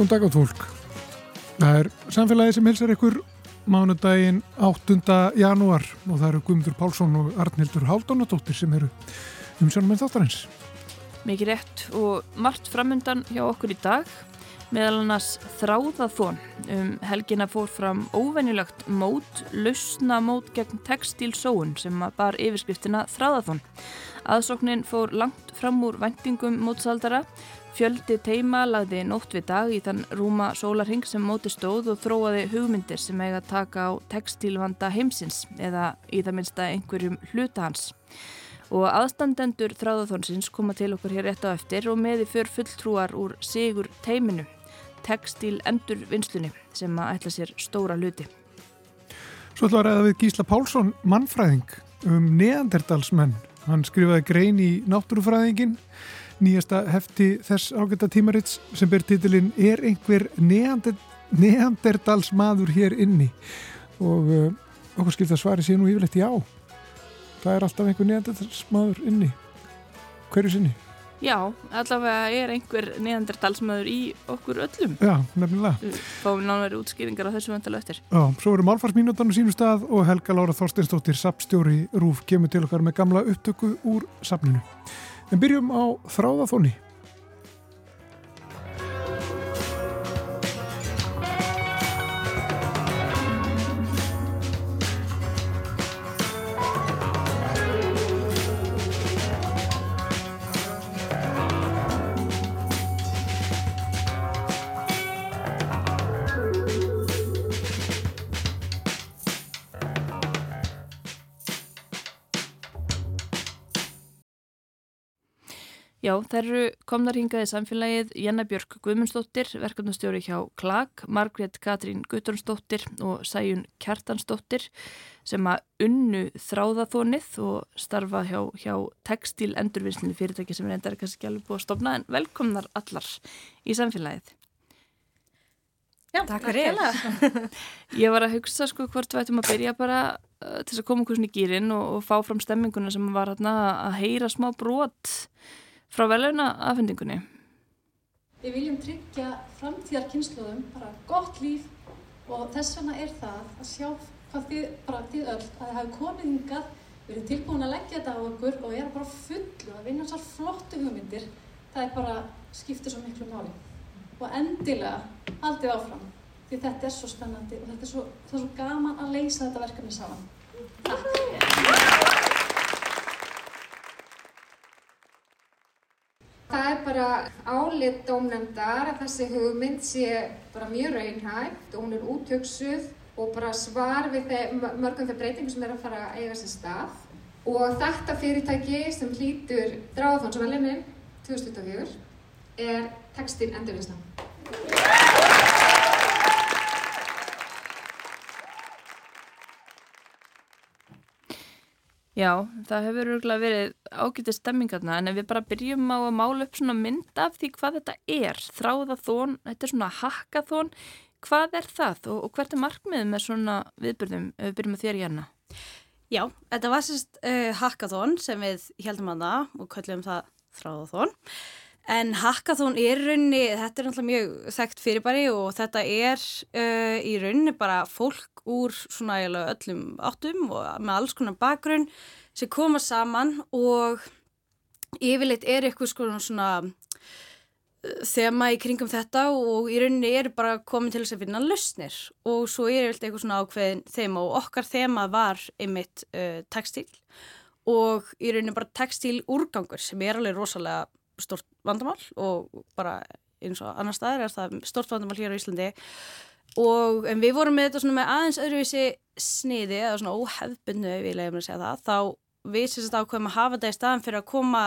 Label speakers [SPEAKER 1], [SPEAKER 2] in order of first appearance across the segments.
[SPEAKER 1] Góðan dag átt fólk. Það er samfélagi sem hilsar ykkur mánudaginn 8. janúar og það eru Guðmundur Pálsson og Arnildur Haldunadóttir sem eru umsjónum með þáttarins.
[SPEAKER 2] Mikið rétt og margt framundan hjá okkur í dag meðal annars þráðaþón um helgina fór fram óvenjulegt mót, lausna mót gegn textílsóun sem bar yfirskriftina þráðaþón. Aðsóknin fór langt fram úr vendingum mótsaldara Fjöldi teima lagði nótt við dag í þann rúma sólarhing sem móti stóð og þróaði hugmyndir sem eiga að taka á textílvanda heimsins eða í það minnsta einhverjum hluta hans. Og aðstandendur þráðathónsins koma til okkur hér rétt á eftir og meði för fulltrúar úr sigur teiminu, textíl endur vinslunni sem að ætla sér stóra hluti.
[SPEAKER 1] Svo ætla að ræða við Gísla Pálsson, mannfræðing um neandertalsmenn. Hann skrifaði grein í náttúrufræðingin nýjasta hefti þess ágæta tímarits sem ber titilinn Er einhver neander, neandertals maður hér inni? Og uh, okkur skilta svari sé nú yfirleitt já. Það er alltaf einhver neandertals maður inni. Hverju sinni?
[SPEAKER 2] Já, allavega er einhver neandertalsmaður í okkur öllum.
[SPEAKER 1] Já, nefnilega.
[SPEAKER 2] Fáum nánveri útskýringar á þessu vandalega eftir.
[SPEAKER 1] Já, svo eru málfarsmínútan á sínu stað og Helga Lára Þorsteinstóttir, sapstjóri Rúf, kemur til okkar með gamla upptöku úr sapninu En byrjum á þráðaþóni.
[SPEAKER 2] Já, þær eru komnar hingað í samfélagið Janna Björk Guðmundsdóttir, verkefnastjóri hjá KLAG, Margrét Katrín Guttornsdóttir og Sæjun Kjartansdóttir sem að unnu þráðaþónið og starfa hjá, hjá textil endurvinnslinni fyrirtæki sem er endar kannski alveg búið að stopna en velkomnar allar í samfélagið.
[SPEAKER 3] Já, takk fyrir.
[SPEAKER 2] Ég var að hugsa sko hvort við ættum að byrja bara uh, til að koma okkur svona í gýrin og, og fá fram stemminguna sem var hérna að heyra smá brot frá veluna afhendingunni.
[SPEAKER 4] Við viljum tryggja framtíðar kynnslóðum bara gott líf og þess vegna er það að sjá hvað þið, bara þið öll, að það hefur komið hingað, við erum tilbúin að leggja þetta á okkur og er bara fullu að vinna þessar flottu hugmyndir, það er bara skiptir svo miklu máli. Og endilega haldið áfram, því þetta er svo spennandi og þetta er svo, er svo gaman að leysa þetta verkefni saman. Takk!
[SPEAKER 3] Það er bara álit dómnefndar að þessi hugmynd sé bara mjög raunhægt og hún er útöksuð og bara svar við þeim, mörgum þeir breytingum sem er að fara að eiga sér stað. Og þetta fyrirtæki sem hlýtur dráðfónsvelinin 2024 er Textil Endurvinnslan.
[SPEAKER 2] Já, það hefur örgulega verið ágætið stemmingarna en við bara byrjum á að mála upp svona mynd af því hvað þetta er, þráðathón, þetta er svona hakkathón, hvað er það og, og hvert er markmiðið með svona viðbyrðum við byrjum að þér hérna?
[SPEAKER 5] Já, þetta var sérst uh, hakkathón sem við heldum að það og kallum það þráðathón en hakkathón er raunni, þetta er náttúrulega mjög þekkt fyrirbæri og þetta er uh, í raunni bara fólk úr svona öllum áttum og með alls konar bakgrunn sem koma saman og yfirleitt er eitthvað svona, uh, þema í kringum þetta og í rauninni er bara komin til þess að finna lausnir. Og svo er yfirleitt eitthvað svona ákveðin þema og okkar þema var einmitt uh, textil og í rauninni bara textil úrgangur sem er alveg rosalega stort vandamál og bara eins og annar staðar er það stort vandamál hér á Íslandi. Og en við vorum með þetta svona með aðeins öðruvísi sniði eða svona óhefbunnu við leiðum að segja það. Þá við sérst ákveðum að hafa þetta í staðan fyrir að koma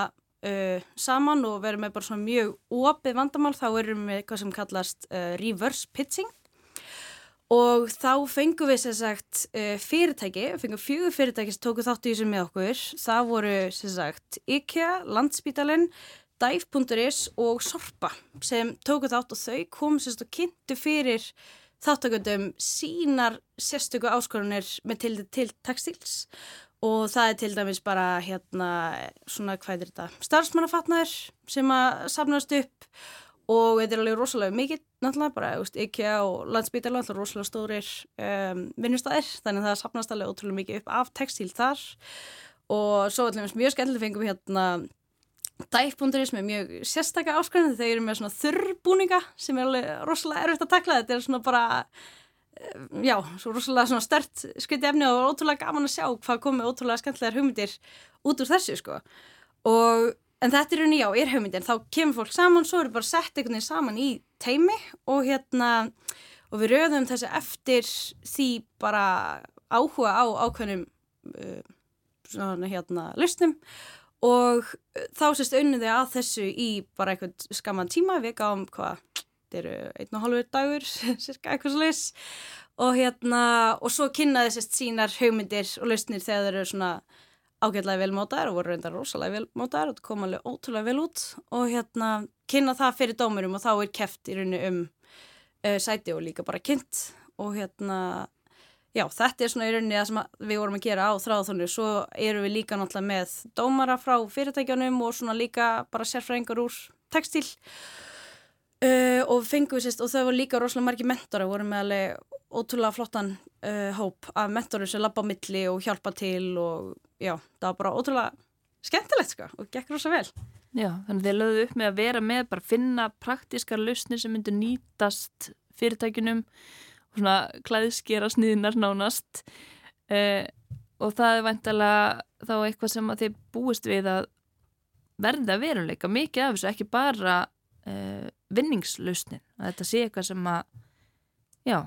[SPEAKER 5] uh, saman og vera með bara svona mjög opið vandamál. Þá erum við eitthvað sem kallast uh, reverse pitching. Og þá fengum við sem sagt uh, fyrirtæki, fengum fjögur fyrirtæki sem tóku þátt í þessu með okkur. Það voru sem sagt IKEA, Landspítalinn Dive.is og Sorpa sem tóku þátt og þau kom sérst og kynntu fyrir þáttökundum sínar sérstöku áskorunir með til, til textils og það er til dæmis bara hérna svona hvað er þetta starfsmannafatnaður sem að safnast upp. Og þetta er alveg rosalega mikið náttúrulega bara, veist, IKEA og landsbytala alltaf rosalega stórir um, vinnustæðir þannig að það sapnast alveg ótrúlega mikið upp af textíl þar. Og svo allir mjög skemmtileg fengum hérna sem er mjög sérstakka áskrænið þeir eru með svona þurrbúninga sem er alveg rosalega erfitt að takla. Þetta er svona bara eh, já, svo rosalega svona stört skriti efni og ótrúlega gaman að sjá hvað komið ótrúlega skemmtilegar hugmyndir út úr þessu sko. Og En þetta er raun í á erhaugmyndin, þá kemur fólk saman, svo eru bara sett einhvern veginn saman í teimi og hérna, og við rauðum þessi eftir því bara áhuga á ákveðnum uh, svona hérna lausnum og þá sést auðvitað að þessu í bara einhvern skaman tíma, við gáum hvað, þetta eru einn og hálfur dagur, cirka eitthvað slags og hérna, og svo kynnaði sérst sínar haugmyndir og lausnir þegar þeir eru svona ágætlega vel mótaðar og voru reyndar rosalega vel mótaðar. Og kom alveg ótrúlega vel út. Og hérna kynna það fyrir dómurum og þá er keft í rauninu um uh, sæti og líka bara kynnt. Og hérna já þetta er svona í rauninni það sem við vorum að gera á þráðþónu svo eru við líka náttúrulega með dómara frá fyrirtækjanum og svona líka bara sérfræðingar úr textil uh, og fengum við sérst og það var líka rosalega margi mentora voru með alveg ótrúlega flottan uh, hóp af mentorum sem lappa á milli og hjálpa til og já, það var bara ótrúlega skemmtilegt sko og gekk rosa vel.
[SPEAKER 2] Já, þannig að þið lögðu upp með að vera með, bara finna praktískar lausnir sem myndur nýtast fyrirtækinum og svona klæðskera sniðinar nánast uh, og það er væntalega þá eitthvað sem að þið búist við að verða veruleika mikið af þessu, ekki bara uh, vinningslausnin, að þetta sé eitthvað sem að já,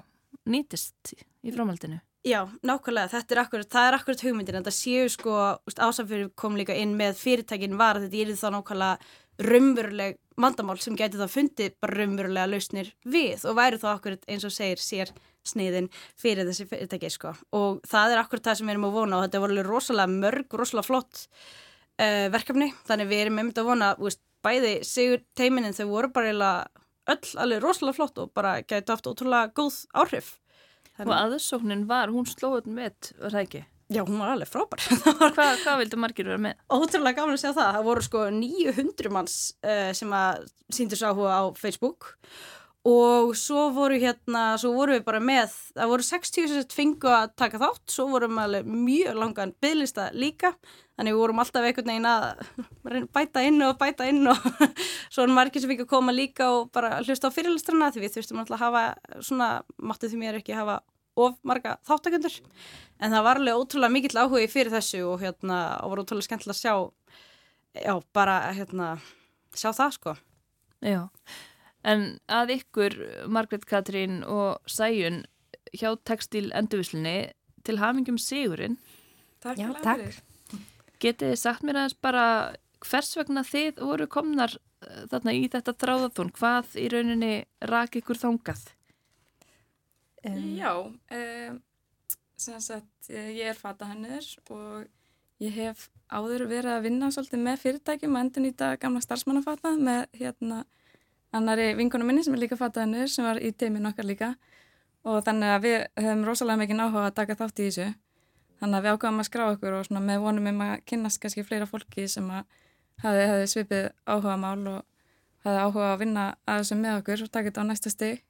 [SPEAKER 2] nýtist í framhaldinu.
[SPEAKER 5] Já, nákvæmlega, þetta er akkurat, það er akkurat hugmyndin, þetta séu sko, ásafyrir kom líka inn með fyrirtækin var að þetta er þá nákvæmlega raunveruleg vandamál sem getur þá fundið bara raunverulega lausnir við og væri þá akkurat eins og segir sér sniðin fyrir þessi fyrirtæki sko. Og það er akkurat það sem við erum að vona og þetta voru rosalega mörg, rosalega flott uh, verkefni, þannig við erum einmitt að vona, veist, bæði sigur teiminin þau voru bara öll alveg rosalega flott og bara getur haft ótrúlega góð áhrif
[SPEAKER 2] Og aðsóknin var, hún slóði með, var það ekki?
[SPEAKER 5] Já, hún var alveg frábær.
[SPEAKER 2] hvað, hvað vildu margir vera með?
[SPEAKER 5] Ótrúlega gaman að segja það. Það voru sko 900 manns uh, sem að síndur sáhuga á Facebook og svo voru hérna, svo voru við bara með, það voru 60 sem fengu að taka þátt, svo vorum við mjög langan bygglista líka, þannig við vorum alltaf einhvern veginn að bæta inn og bæta inn og svo voru margir sem fengi að koma líka og bara hlusta á fyrirlistrana því við þurftum alltaf að hafa svona, máttu því mér ekki að hafa of marga þáttakundur, en það var alveg ótrúlega mikill áhugi fyrir þessu og hérna, og var ótrúlega skemmtilega að sjá, já, bara hérna, sjá það sko.
[SPEAKER 2] Já. En að ykkur, Margret Katrín og Sæjun hjá Textil Endurvíslunni til hafingum Sigurinn.
[SPEAKER 6] Takk Já, takk.
[SPEAKER 2] Getið þið sagt mér aðeins bara hvers vegna þið voru komnar eh, þarna í þetta þráðathón? Hvað í rauninni rak ykkur þóngað?
[SPEAKER 6] Um. Já, um, sem sagt ég er fatahannur og ég hef áður verið að vinna svolítið með fyrirtækjum og endur nýta gamla starfsmannafata með hérna annari vingunum minni sem er líka fattaðinur sem var í teiminn okkar líka. Og þannig að við höfum rosalega mikið náhuga að taka þátt í þessu. Þannig að við ákvæmum að skrá okkur og með vonum um að kynast kannski fleira fólki sem að hafi, hafi svipið áhuga mál og hafi áhuga að vinna að þessu með okkur og taka þetta á næsta steg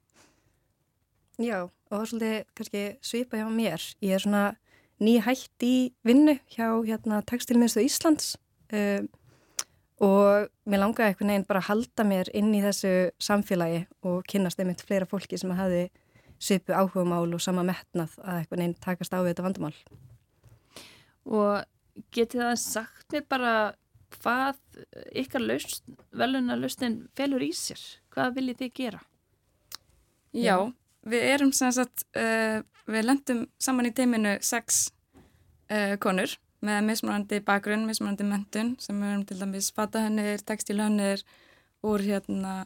[SPEAKER 7] Já, og það er svolítið kannski svipa hjá mér. Ég er svona nýhætt í vinnu hjá hérna, Tekstilmiðstu Íslands. Um, og mér langaði eitthvað neginn bara að halda mér inn í þessu samfélagi og kynast einmitt fleira fólki sem hafi svipu áhuga mál og sama metnað að eitthvað neginn takast á þetta vandamál.
[SPEAKER 2] Og getið það sagt mér bara hvað ykkar veluna lausnin felur í sér? Hvað viljið þið gera?
[SPEAKER 6] Já, við erum sem sagt, uh, við lendum saman í teiminu sex uh, konur með mismunandi bakgrunn, mismunandi mentun sem við erum til dæmis fatahönnir, textilhönnir úr hérna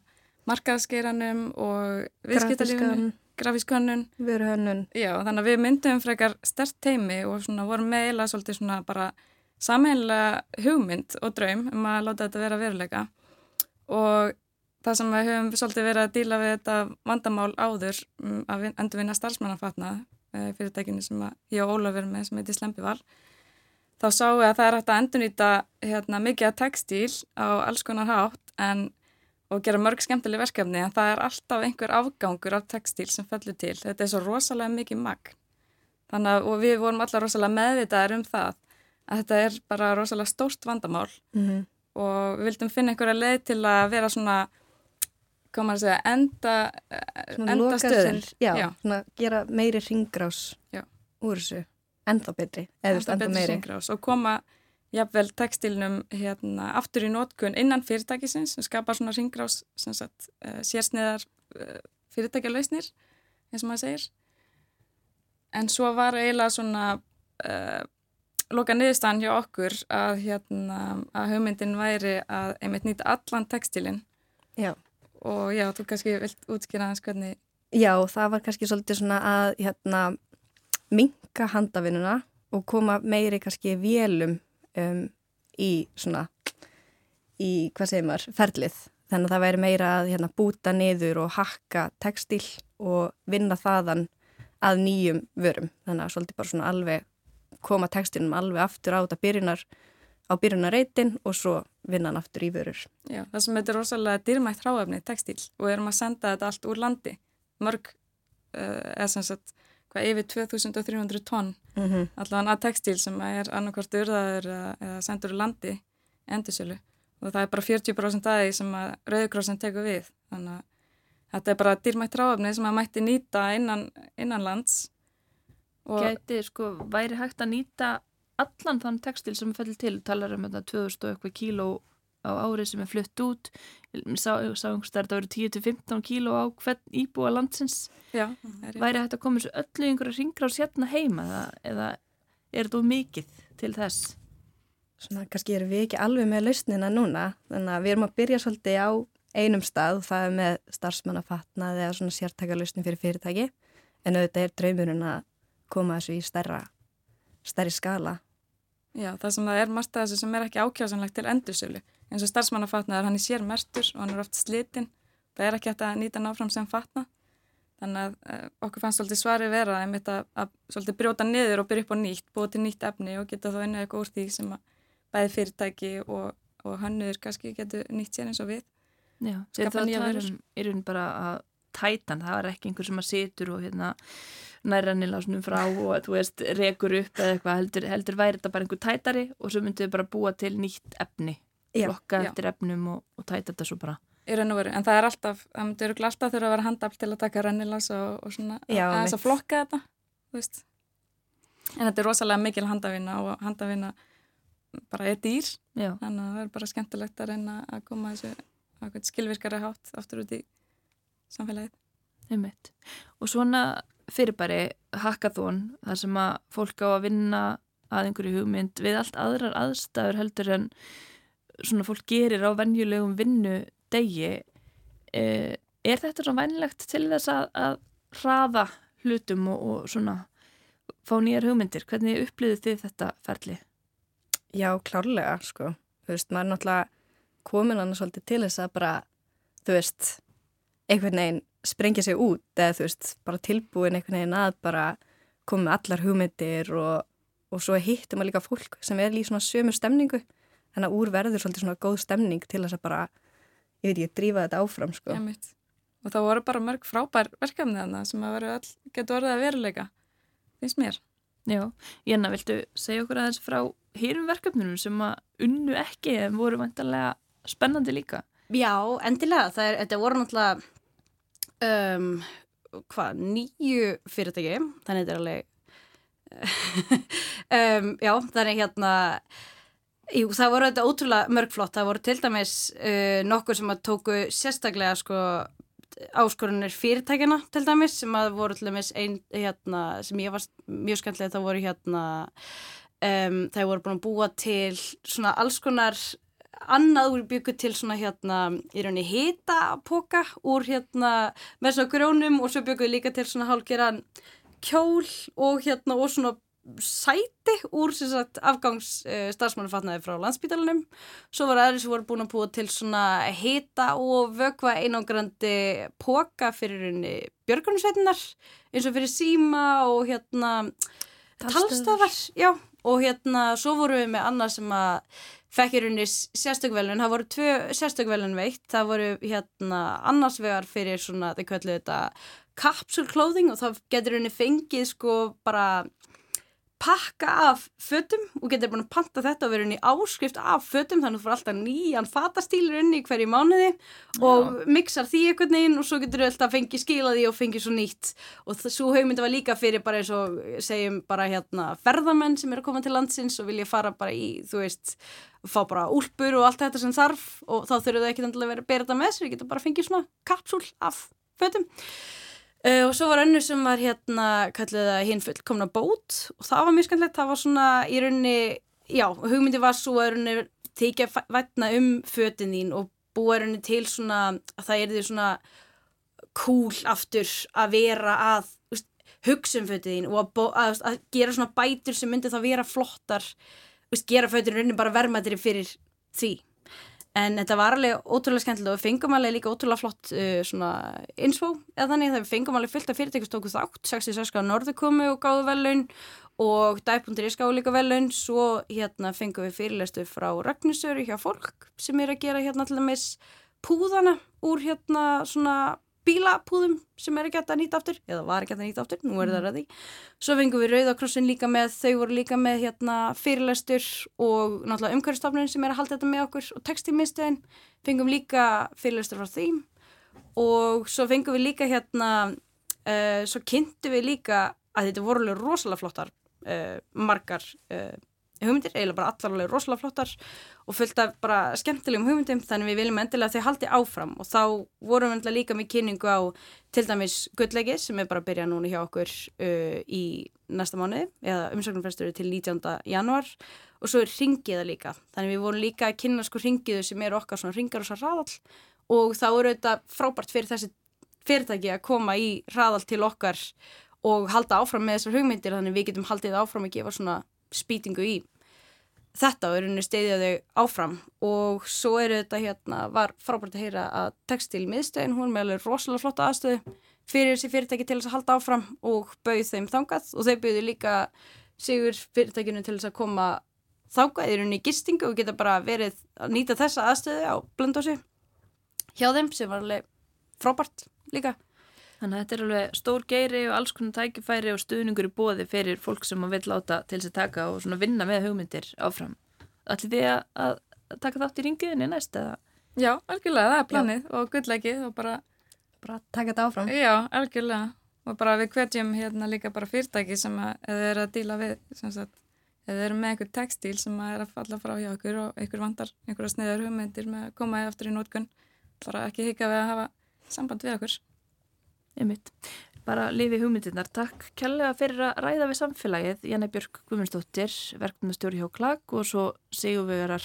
[SPEAKER 6] markaðskeiranum og viðskiptalífunum, grafískönnun.
[SPEAKER 7] Vöruhönnun.
[SPEAKER 6] Já, þannig að við myndum frekar stert teimi og svona vorum meila svolítið svona bara samheila hugmynd og draum um að láta þetta vera veruleika. Og það sem við höfum svolítið verið að díla við þetta vandamál áður um, að endurvinna starfsmannafatna eh, fyrirtækinu sem ég og Ólaf erum með sem heitir Slempival þá sáu að það er hægt að endurnýta hérna, mikið að textíl á alls konar hátt en og gera mörg skemmtileg verkefni en það er alltaf einhver afgangur af textil sem fellur til. Þetta er svo rosalega mikið magn. Þannig að við vorum allar rosalega meðvitaðar um það að þetta er bara rosalega stórt vandamál mm -hmm. og við vildum finna einhverja leið til að vera svona koma að segja, enda, enda stöðin.
[SPEAKER 7] Já, já. Gera meiri ringrás já. úr þessu, enda betri, eða enda, enda meiri.
[SPEAKER 6] Ringrás og koma jafnvel tekstilnum hérna, aftur í nótkun innan fyrirtækisins sem skapar svona ringrás uh, eh, sérsniðar uh, fyrirtækjalausnir eins og maður segir en svo var eiginlega svona uh, loka niðurstaðan hjá okkur að, hérna, að hugmyndin væri að einmitt nýta allan tekstilinn
[SPEAKER 7] já.
[SPEAKER 6] og já, þú kannski vilt útskýra þess hvernig
[SPEAKER 7] Já, það var kannski svolítið svona að hérna, minka handavinnuna og koma meiri kannski vélum um, í svona í, hvað segir maður, ferlið. Þannig að það væri meira að hérna, búta niður og hakka tekstil og vinna þaðan að nýjum vörum. Þannig að svolítið bara svona alveg koma tekstinum alveg aftur á þetta byrjunar á byrjunarreitin og svo vinna hann aftur í vörur.
[SPEAKER 6] Já, það sem þetta er rosalega dýrmætt hráöfni, tekstil og við erum að senda þetta allt úr landi. Mörg, uh, eða sem sagt hvað yfir 2300 tonn. Mm -hmm. allavega að tekstil sem er annarkvært urðaður eða sendur úr landi endursölu. Og það er bara 40% aðeins sem að Rauðgróðsson tekur við. Þannig að þetta er bara dýrmætt ráfni sem að mætti nýta innan, innan lands.
[SPEAKER 2] Gæti, sko, væri hægt að nýta allan þann tekstil sem fell til talar um þetta 2000 og eitthvað kíló á árið sem er flutt út. Sá, sá að þetta verið 10-15 kíló á hvern íbúa landsins.
[SPEAKER 6] Já,
[SPEAKER 2] væri hægt að koma þessu öllu einhverja ringra á sérna heima eða, eða er þetta mikið til þess?
[SPEAKER 7] Svona kannski erum við ekki alveg með lausnina núna þannig að við erum að byrja svolítið á einum stað og það er með starfsmannafatnað eða svona sértækarlausni fyrir fyrirtæki en auðvitað er draumurinn að koma þessu í stærra stærri skala
[SPEAKER 6] Já, það sem það er margt að þessu sem er ekki ákjásanlegt til endursölu. Eins og starfsmannafatnaður hann er sér mertur og hann er oft slitinn. Það er ekki hægt að nýta náfram sem fatna þannig að uh, okkur fannst svolítið svari vera að, að, að svolítið brjóta niður og byrja upp á nýtt, búið til nýtt efni og geta þá unnið eitthvað úr því sem að bæði fyrirtæki og, og hannuður kannski getur nýtt sér eins og við.
[SPEAKER 2] Já, þetta raun bara að tætan, það er ekki einhver sem að situr og hérna nærrannilásnum frá og þú veist, rekur upp eða eitthvað heldur, heldur væri þetta bara einhver tætari og svo myndu við bara búa til nýtt efni flokka eftir efnum og, og tæta þetta svo bara.
[SPEAKER 6] En það er alltaf það myndur alltaf þurfa að vera handafl til að taka rennilas og, og svona, Já, að þess að flokka þetta veist. En þetta er rosalega mikil handafinna og handafinna bara er dýr Já. þannig að það er bara skemmtilegt að reyna að koma þessu skilvirkari hátt aftur út í samfélagið
[SPEAKER 2] Einmitt. og svona fyrirbæri hackathon þar sem að fólk á að vinna að einhverju hugmynd við allt aðrar aðstæður heldur en svona fólk gerir á venjulegum vinnu degi eh, er þetta svona vænilegt til þess að, að hraða hlutum og, og svona fá nýjar hugmyndir hvernig upplýðu þið þetta ferli?
[SPEAKER 7] Já, klárlega sko, þú veist, maður er náttúrulega komin hann svolítið til þess að bara þú veist, einhvern veginn sprengja sig út eða þú veist, bara tilbúin einhvern veginn að bara koma með allar hugmyndir og, og svo hittum maður líka fólk sem er í svona sömu stemningu þannig að úr verður svolítið svona góð stemning til þess að bara, ég veit ekki, drífa þetta áfram sko.
[SPEAKER 6] Og það voru bara mörg frábær verkefni þannig sem að all, getur orðið að veruleika, finnst mér.
[SPEAKER 2] Já, Jenna, viltu segja okkur aðeins frá hýrum verkefnunum sem að unnu ekki en voru vantarlega spennandi líka?
[SPEAKER 5] Já, endilega, það er, þetta voru náttúrulega um, hvað, nýju fyrirtæki, þannig þetta er alveg um, já, þannig hérna Jú, það voru þetta ótrúlega mörgflott, það voru til dæmis uh, nokkur sem að tóku sérstaklega sko áskorunir fyrirtækina til dæmis sem að voru til dæmis einn hérna sem ég var mjög skemmtilega það voru hérna um, það voru búin að búa til svona alls konar annað úr byggu til svona hérna í rauninni hitapoka úr hérna með svona grónum og svo bygguðu líka til svona hálfgerðan kjól og hérna og svona sæti úr sagt, afgangs uh, starfsmannufatnaði frá landsbítalunum svo var aðri sem voru búin að búa til svona hita og vögva einangrandi póka fyrir björgunarsveitinar eins og fyrir síma og hérna talstafar, já. Og hérna svo voru við með annað sem að fekk í rauninni sérstökvelun, það voru tvö sérstökvelun veitt, það voru hérna annars vegar fyrir svona, þau kveldu þetta kapsulklóðing og það getur rauninni fengið sko bara pakka af fötum og getur að panta þetta og vera inn í áskrift af fötum þannig að þú får alltaf nýjan fatastílur inn í hverju mánuði og Já. mixar því einhvern veginn og svo getur þú alltaf fengið skilaði og fengið svo nýtt. Og svo haugmyndi var líka fyrir bara eins og segjum bara hérna ferðamenn sem eru að koma til landsins og vilja fara bara í þú veist, fá bara úlpur og allt þetta sem þarf og þá þurfur þau ekki að vera að bera þetta með sér, þau getur bara fengið svona kapsúl af fötum. Uh, og svo var önnu sem var hérna kallið það hinn fullkomna bót og það var mjög skemmtilegt, það var svona í rauninni, já, hugmyndi var svo að rauninni tekja vætna um fötin þín og búa rauninni til svona að það er því svona cool aftur að vera að hugsa um fötin þín og að, að, að gera svona bætur sem myndi það vera flottar, veist, gera fötin rauninni bara vermaðri fyrir því. En þetta var alveg ótrúlega skemmtilega og við fengum alveg líka ótrúlega flott uh, svona insfó eða þannig þegar við fengum alveg fullt af fyrirtækustóku þátt, 66 á Norðurkomu og gáðu velun og dæpundir í skáðu líka velun, svo hérna fengum við fyrirlestu frá Ragnarsöru hjá fólk sem er að gera hérna allir með púðana úr hérna svona bílapúðum sem er ekki hægt að nýta aftur eða var ekki hægt að nýta aftur, nú er það ræði svo fengum við Rauðakrossin líka með þau voru líka með hérna, fyrirlæstur og náttúrulega umhverfstofnun sem er að halda þetta með okkur og textilmiðstöðin fengum líka fyrirlæstur frá þeim og svo fengum við líka hérna uh, svo kynntu við líka að þetta voru rosalega flottar uh, margar uh, hugmyndir, eiginlega bara allarlega rosalega flottar og fullt af bara skemmtilegum hugmyndum þannig við viljum endilega að þau haldi áfram. Og þá vorum við endilega líka með kynningu á til dæmis gullegi sem er bara að byrja núna hjá okkur uh, í næsta mánu eða umsöknumfrestur til 19. januar og svo er ringiða líka. Þannig við vorum líka að kynna sko ringiðu sem eru okkar svona ringar og svo hraðall. Og þá eru þetta frábært fyrir þessi fyrirtæki að koma í hraðall til okkar og halda áfram með þessar hugmyndir þannig við getum haldið áfram að gefa svona spýtingu í þetta og er unni steyðið þau áfram. Og svo er þetta hérna, var frábært að heyra að textil miðstöðin, hún með alveg rosalega flotta aðstöðu fyrir þessi fyrirtæki til þess að halda áfram og bauð þeim þangað. Og þau bauðu líka sigur fyrirtækinu til þess að koma þangað í rauninni gistingu og geta bara verið að nýta þessa aðstöðu á blöndósi hjá þeim sem var alveg frábært líka
[SPEAKER 2] Þannig að þetta er alveg stór geiri og alls konar tækifæri og stuðningur í bóði fyrir fólk sem að vil láta til þess að taka og svona vinna með hugmyndir áfram. Ætli þið að, að taka þátt í ringiðinni næst eða?
[SPEAKER 6] Já, algjörlega, það er planið Já. og gullegið og bara...
[SPEAKER 8] Bara taka þetta áfram.
[SPEAKER 6] Já, algjörlega og bara við kvetjum hérna líka bara fyrirtæki sem að, eða er að díla við, sem sagt, eða er með einhver textíl sem að er að falla frá hjá okkur og einhver vandar, einhverja sniðar hugmyndir með að koma eftir í nótkunn, bara ekki hika við að hafa samband við okkur
[SPEAKER 2] einmitt. Bara lifi hugmyndirnar. Takk kærlega fyrir að ræða við samfélagið. Janne Björk Guðmundsdóttir, verknumstjóri hjá Klag og svo segjuvegarar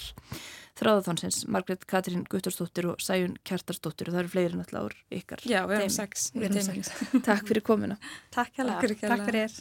[SPEAKER 2] þráðathonsins, Margret Katrín Guttorsdóttir og Sæjun Kjartarsdóttir og það eru fleiri náttúrulega úr ykkar.
[SPEAKER 6] Já, við erum sex.
[SPEAKER 2] Við erum sex. Takk fyrir komina.
[SPEAKER 5] Takk kærlega.
[SPEAKER 8] Takk fyrir.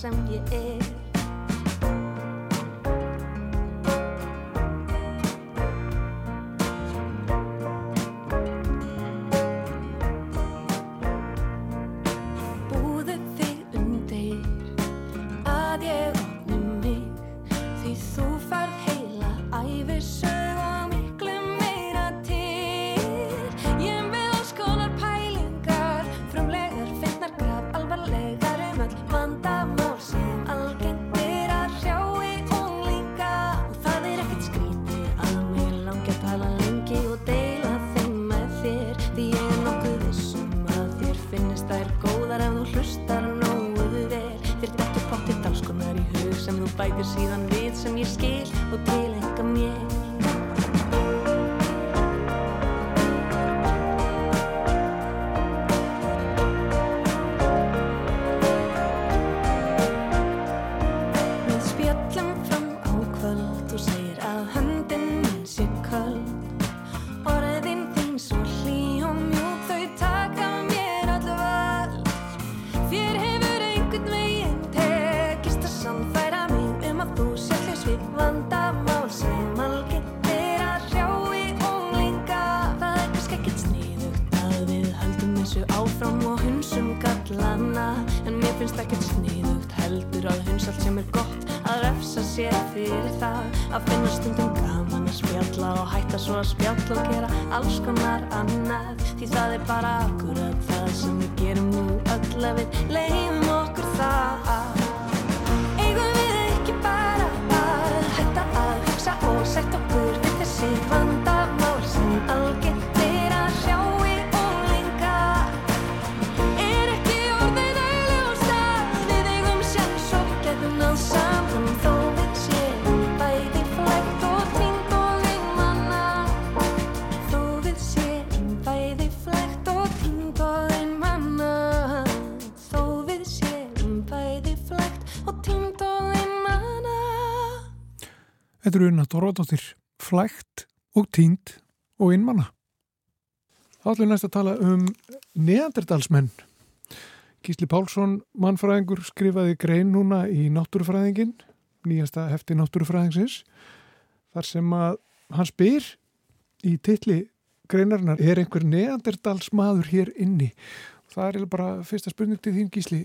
[SPEAKER 8] sem ég er.
[SPEAKER 1] Þetta eru unna Dóróðdóttir, flægt og tínt og innmanna. Þá ætlum við næst að tala um neanderdalsmenn. Gísli Pálsson, mannfræðingur, skrifaði grein núna í náttúrufræðingin, nýjasta hefti náttúrufræðingsins, þar sem að hann spyr í tilli greinarinnar, er einhver neanderdalsmaður hér inni? Það er bara fyrsta spurning til þín Gísli.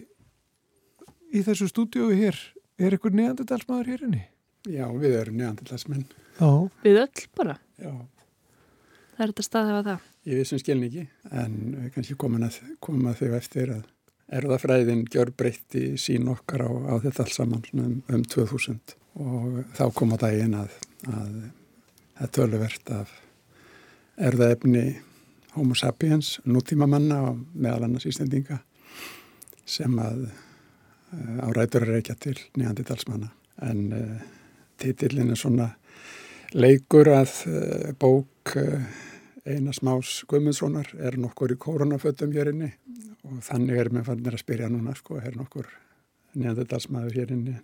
[SPEAKER 1] Í þessu stúdiói hér, er einhver neanderdalsmaður hér inni?
[SPEAKER 9] Já, við erum neandillarsmenn.
[SPEAKER 1] Já.
[SPEAKER 2] Við öll bara?
[SPEAKER 9] Já.
[SPEAKER 2] Það er þetta staðið af það?
[SPEAKER 9] Ég vissum skilningi, en kannski komin að koma þau eftir að erðafræðin gjör breytti sín okkar á, á þetta alls saman um, um 2000 og þá kom á daginn að, að það töluvert af erðaefni homo sapiens, nútíma manna og meðal annars ístendinga sem að uh, árætur er ekki til neandidalsmanna en uh, titillin er svona leikur að uh, bók uh, Einar Smás Guðmundssonar er nokkur í koronafötum hér inni og þannig er með fannir að spyrja núna sko, er nokkur neðardalsmaður hér inni.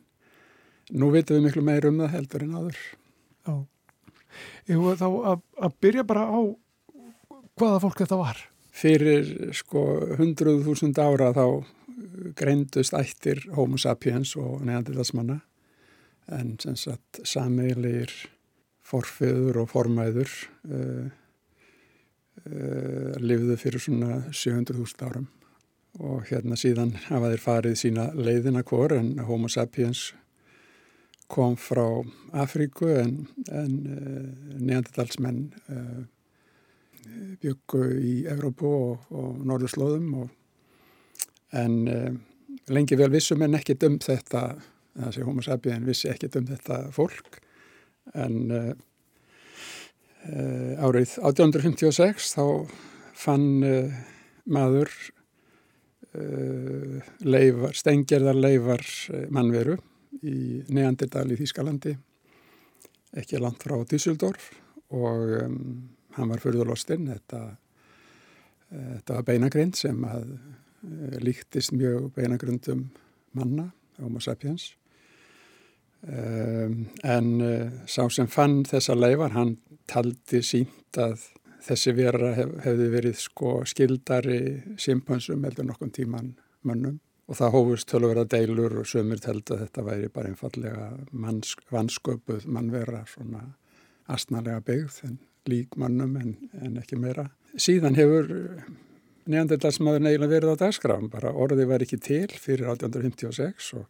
[SPEAKER 9] Nú veitum við miklu meir um það heldur en áður.
[SPEAKER 1] Já, ég voru þá að, að byrja bara á hvaða fólk þetta var.
[SPEAKER 9] Fyrir sko hundruð þúsund ára þá greindust ættir homo sapiens og neðardalsmanna en sem sagt sameilir forfiður og formæður uh, uh, lifðu fyrir svona 700.000 árum. Og hérna síðan hafa þeir farið sína leiðina hvor en homo sapiens kom frá Afríku en, en uh, neanderdalsmenn byggu í Evrópu og, og Norðurslóðum og, en lengi vel vissum en ekki dömt þetta þessi homo sapien vissi ekkert um þetta fólk. En uh, uh, árið 1856 þá fann uh, maður leifar, stenggerðar leifar mannveru í Neandertal í Þýskalandi ekki langt frá Düsseldorf og um, hann var fyrðulostinn þetta, þetta var beinagrind sem að líktist mjög beinagrindum manna homo sapiens en uh, sá sem fann þessa leifar hann taldi sínt að þessi vera hef, hefði verið sko skildari simpansum heldur nokkur tíman mönnum og það hófust tölvera deilur og sömur held að þetta væri bara einfallega vansköpuð mannvera svona astnarlega byggð en lík mannum en, en ekki meira. Síðan hefur neandertalsmaður neila verið á dagskrafum bara orðið var ekki til fyrir 1856 og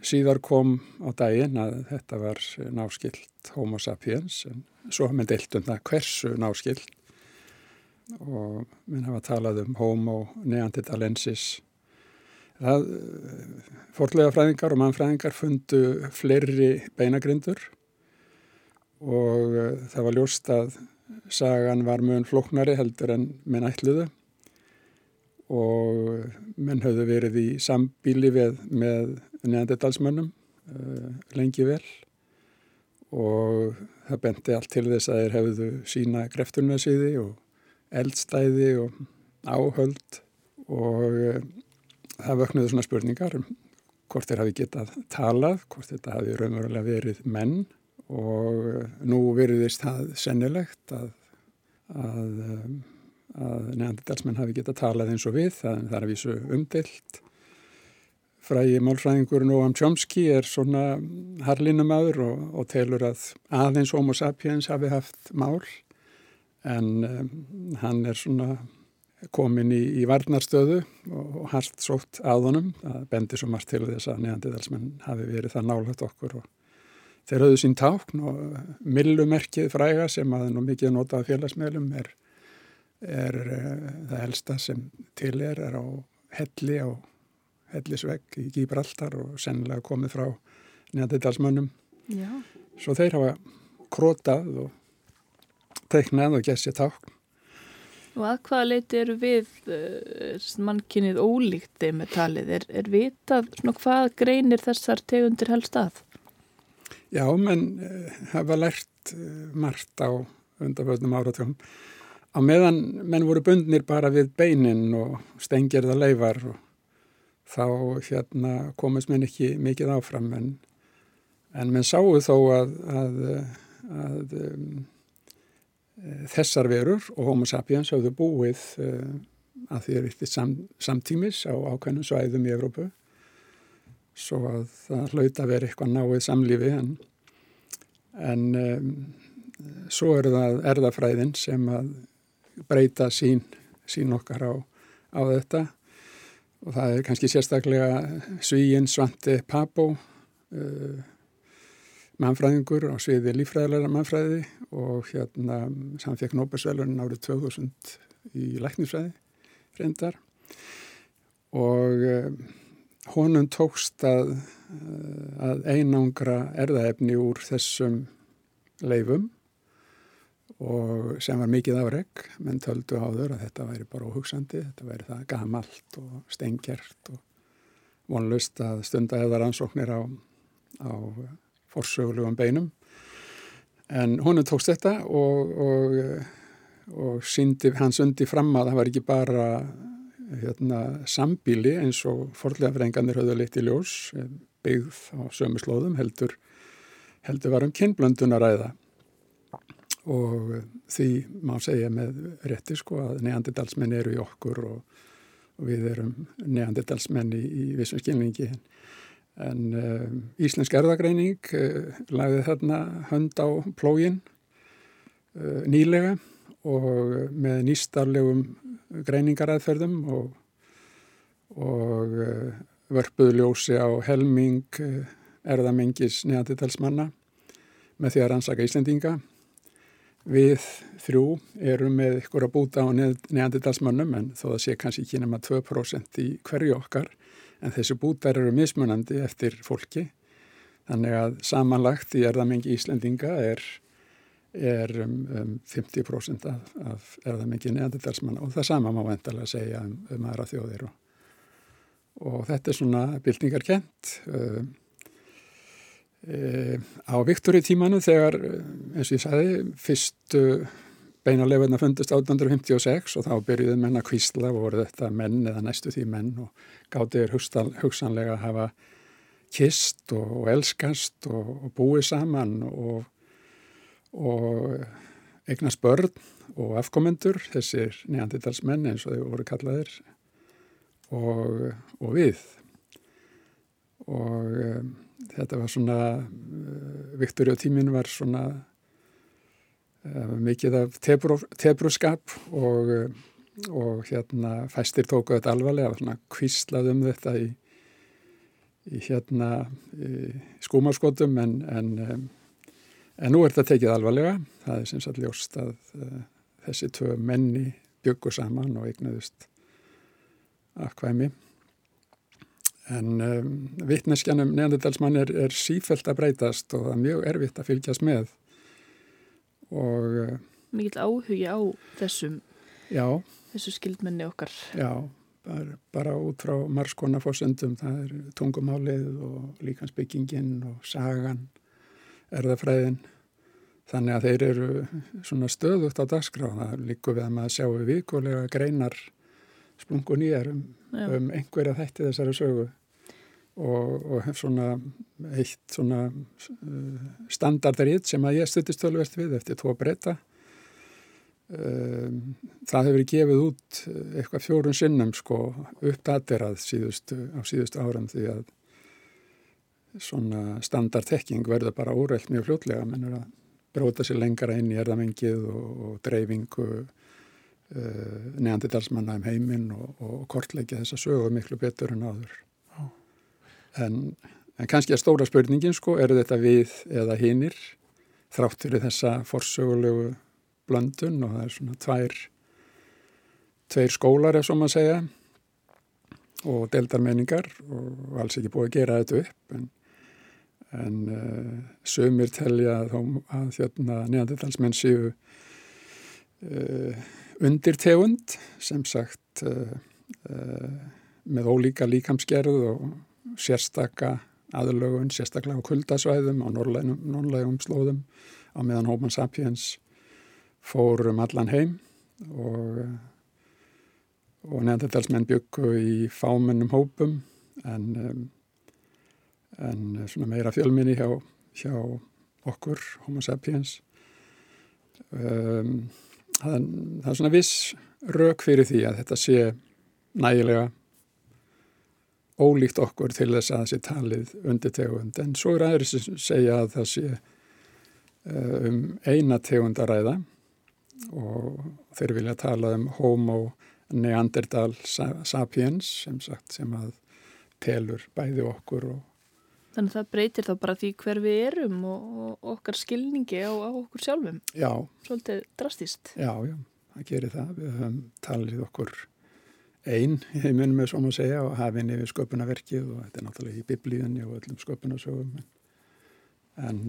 [SPEAKER 9] Síðar kom á daginn að þetta var náskilt homo sapiens en svo hafum við deilt um það hversu náskilt og minn hafa talað um homo neandertalensis. Það forlega fræðingar og mannfræðingar fundu fleiri beinagrindur. Og það var ljóst að sagan var mjög flóknari heldur en minn ætluðu og menn höfðu verið í sambíli við, með neandertalsmönnum uh, lengi vel. Og það benti allt til þess að þeir hefðu sína greftunnarsýði og eldstæði og áhöld. Og uh, það vöknuðu svona spurningar um hvort þeir hafi getað talað, hvort þetta hafi raunverulega verið menn. Og nú veriðist það sennilegt að, að um, að neandertalsmenn hafi geta talað eins og við, það, það er að vísu umdilt. Frægi málfræðingur Noam Chomsky er svona harlinumæður og, og telur að aðeins homo sapiens hafi haft mál en um, hann er svona komin í, í varnarstöðu og hardt sótt að honum. Það bendir svo margt til þess að neandiðalsmenn hafi verið það nálægt okkur og þeir höfðu sín tákn og millumerkið fræga sem að nú mikið notað félagsmeðlum er, er uh, það helsta sem til er, er á helli á hellisvegg í Gíbraltar og sennilega komið frá neandiðalsmönnum. Svo þeir hafa krótað og teiknað og gert sér tákn
[SPEAKER 2] Og að hvaða leiti eru við uh, mannkynnið ólíkt þeim með talið? Er, er vitað svona, hvað greinir þessar tegundir helst að?
[SPEAKER 9] Já, menn uh, hafa lært margt á undanfjöldnum áratugum. Á meðan menn voru bundnir bara við beinin og stengirða leifar og þá hérna, komist menn ekki mikið áfram en, en menn sáu þó að, að, að um, þessar verur og homo sapiens hafðu búið uh, að því er eitt sam, samtímis á ákveðnum svæðum í Evrópu. Svo að það hlauta að vera eitthvað náið samlífi en, en um, svo er það erðafræðin sem að breyta sín, sín okkar á, á þetta. Og það er kannski sérstaklega Svíin Svante Papó uh, mannfræðingur á sviði lífræðilega mannfræði og hérna hann fekk Nóbersvelunin árið 2000 í læknisfræði reyndar. Og uh, honum tókst að, uh, að einangra erðaefni úr þessum leifum og sem var mikið afreg menn töldu áður að þetta væri bara óhugsandi, þetta væri það gamalt og stengert og vonlust að stunda eða rannsóknir á, á forsögulegum beinum. En honum tókst þetta og, og, og síndi, hann sundi fram að það var ekki bara hérna, sambíli eins og forlega frenganir höfðu leitt í ljós byggð á sömu slóðum heldur, heldur varum kynblöndunaræða og því má segja með rétti sko að neandidalsmenn eru í okkur og, og við erum neandidalsmenn í, í vissum skilningi En uh, Íslensk erðagreining uh, lagði þarna hönd á plógin uh, nýlega og með nýstarlegum greiningaræðferðum og, og vörpuðu ljósi á helming erðamengis neanditalsmanna með því að rannsaka Íslendinga. Við þrjú erum með ykkur að búta á neanditalsmannum en þó að sé kannski ekki nema 2% í hverju okkar en þessi bútar eru mismunandi eftir fólki. Þannig að samanlagt í erðamengi Íslendinga er, er um, um 50% af, af erðamengi neandertalsmanna og það sama má vendalega segja um, um aðra þjóðir. Og, og þetta er svona byltingarkent uh, uh, á Viktori tímanu þegar eins og ég sagði fyrstu beinarleifirna fundist 1856 og þá byrjuði menn að kvísla voru þetta menn eða næstu því menn og gátiður hugsanlega að hafa kist og, og elskast og, og búið saman og, og eignast börn og afkomendur, þessir neanditalsmenn eins og þau voru kallaðir og við. Og um, þetta var svona Viktori og tímin var svona uh, mikið af tebruskap og uh, og hérna fæstir tóku þetta alvarlega svona kvíslað um þetta í, í hérna í skúmarskotum en, en, en nú er þetta tekið alvarlega. Það er sem sagt ljóst að þessi tvö menni byggur saman og eignuðust akkvæmi en um, vittneskjanum neanderdalsmann er, er sífælt að breytast og það er mjög erfitt að fylgjast með. Og uh,
[SPEAKER 2] Mikið áhugi á þessum
[SPEAKER 9] Já.
[SPEAKER 2] þessu skildmenni okkar.
[SPEAKER 9] Já, bara, bara út frá margskona fórsöndum, það er tungumálið og líkansbyggingin og sagan, erðafræðin. Þannig að þeir eru svona stöðugt á dagskráð, það líku við að maður sjáu vikulega greinar splungun í erum um einhverja þætti þessari sögu og, og hef svona eitt svona uh, standardarít sem að ég stuttist tölverst við eftir tvo breyta Ehm, það hefur gefið út eh, eitthvað fjórun sinnum sko uppdaterað síðustu, á síðustu áram því að svona standardtekking verður bara úrreld mjög fljótlega, mennur að bróta sér lengra inn í erðamengið og, og dreifingu uh, neandidalsmanna um heiminn og, og kortleikja þessa sögu miklu betur en áður. En, en kannski er stóra spurningin sko, eru þetta við eða hinnir þrátt fyrir þessa forsögulegu blöndun? Og það er svona tvær, tveir skólar ef svo maður segja og deldarmenningar og alls ekki búið að gera þetta upp. En, en uh, sömur telja að, að hérna, neandertalsmenn séu uh, undirtegund sem sagt uh, með ólíka líkamsgerð og sérstakka aðlögun, sérstaklega á kuldasvæðum á norrlegum slóðum á meðan Homo sapiens fórum allan heim og og neandertalsmenn byggu í fámennum hópum en, um, en svona meira fjölminni hjá, hjá okkur, homo sapiens. Um, það, það er svona viss rauk fyrir því að þetta sé nægilega ólíkt okkur til þess að það sé talið undir tegund en svo er aðri sem segja að það sé uh, um eina tegund að ræða og þeir vilja tala um homo Neandertal sapiens sem sagt sem að telur bæði okkur og
[SPEAKER 2] Þannig að það breytir þá bara því hver við erum og, og okkar skilningi á, á okkur sjálfum.
[SPEAKER 9] Já.
[SPEAKER 2] Svolítið drastist.
[SPEAKER 9] Já, já, það gerir það. Við höfum talið okkur einn heiminum með svo að segja og hafinn yfir sköpunarverkið og þetta er náttúrulega í biblíðinni og öllum sköpunarsögum. En,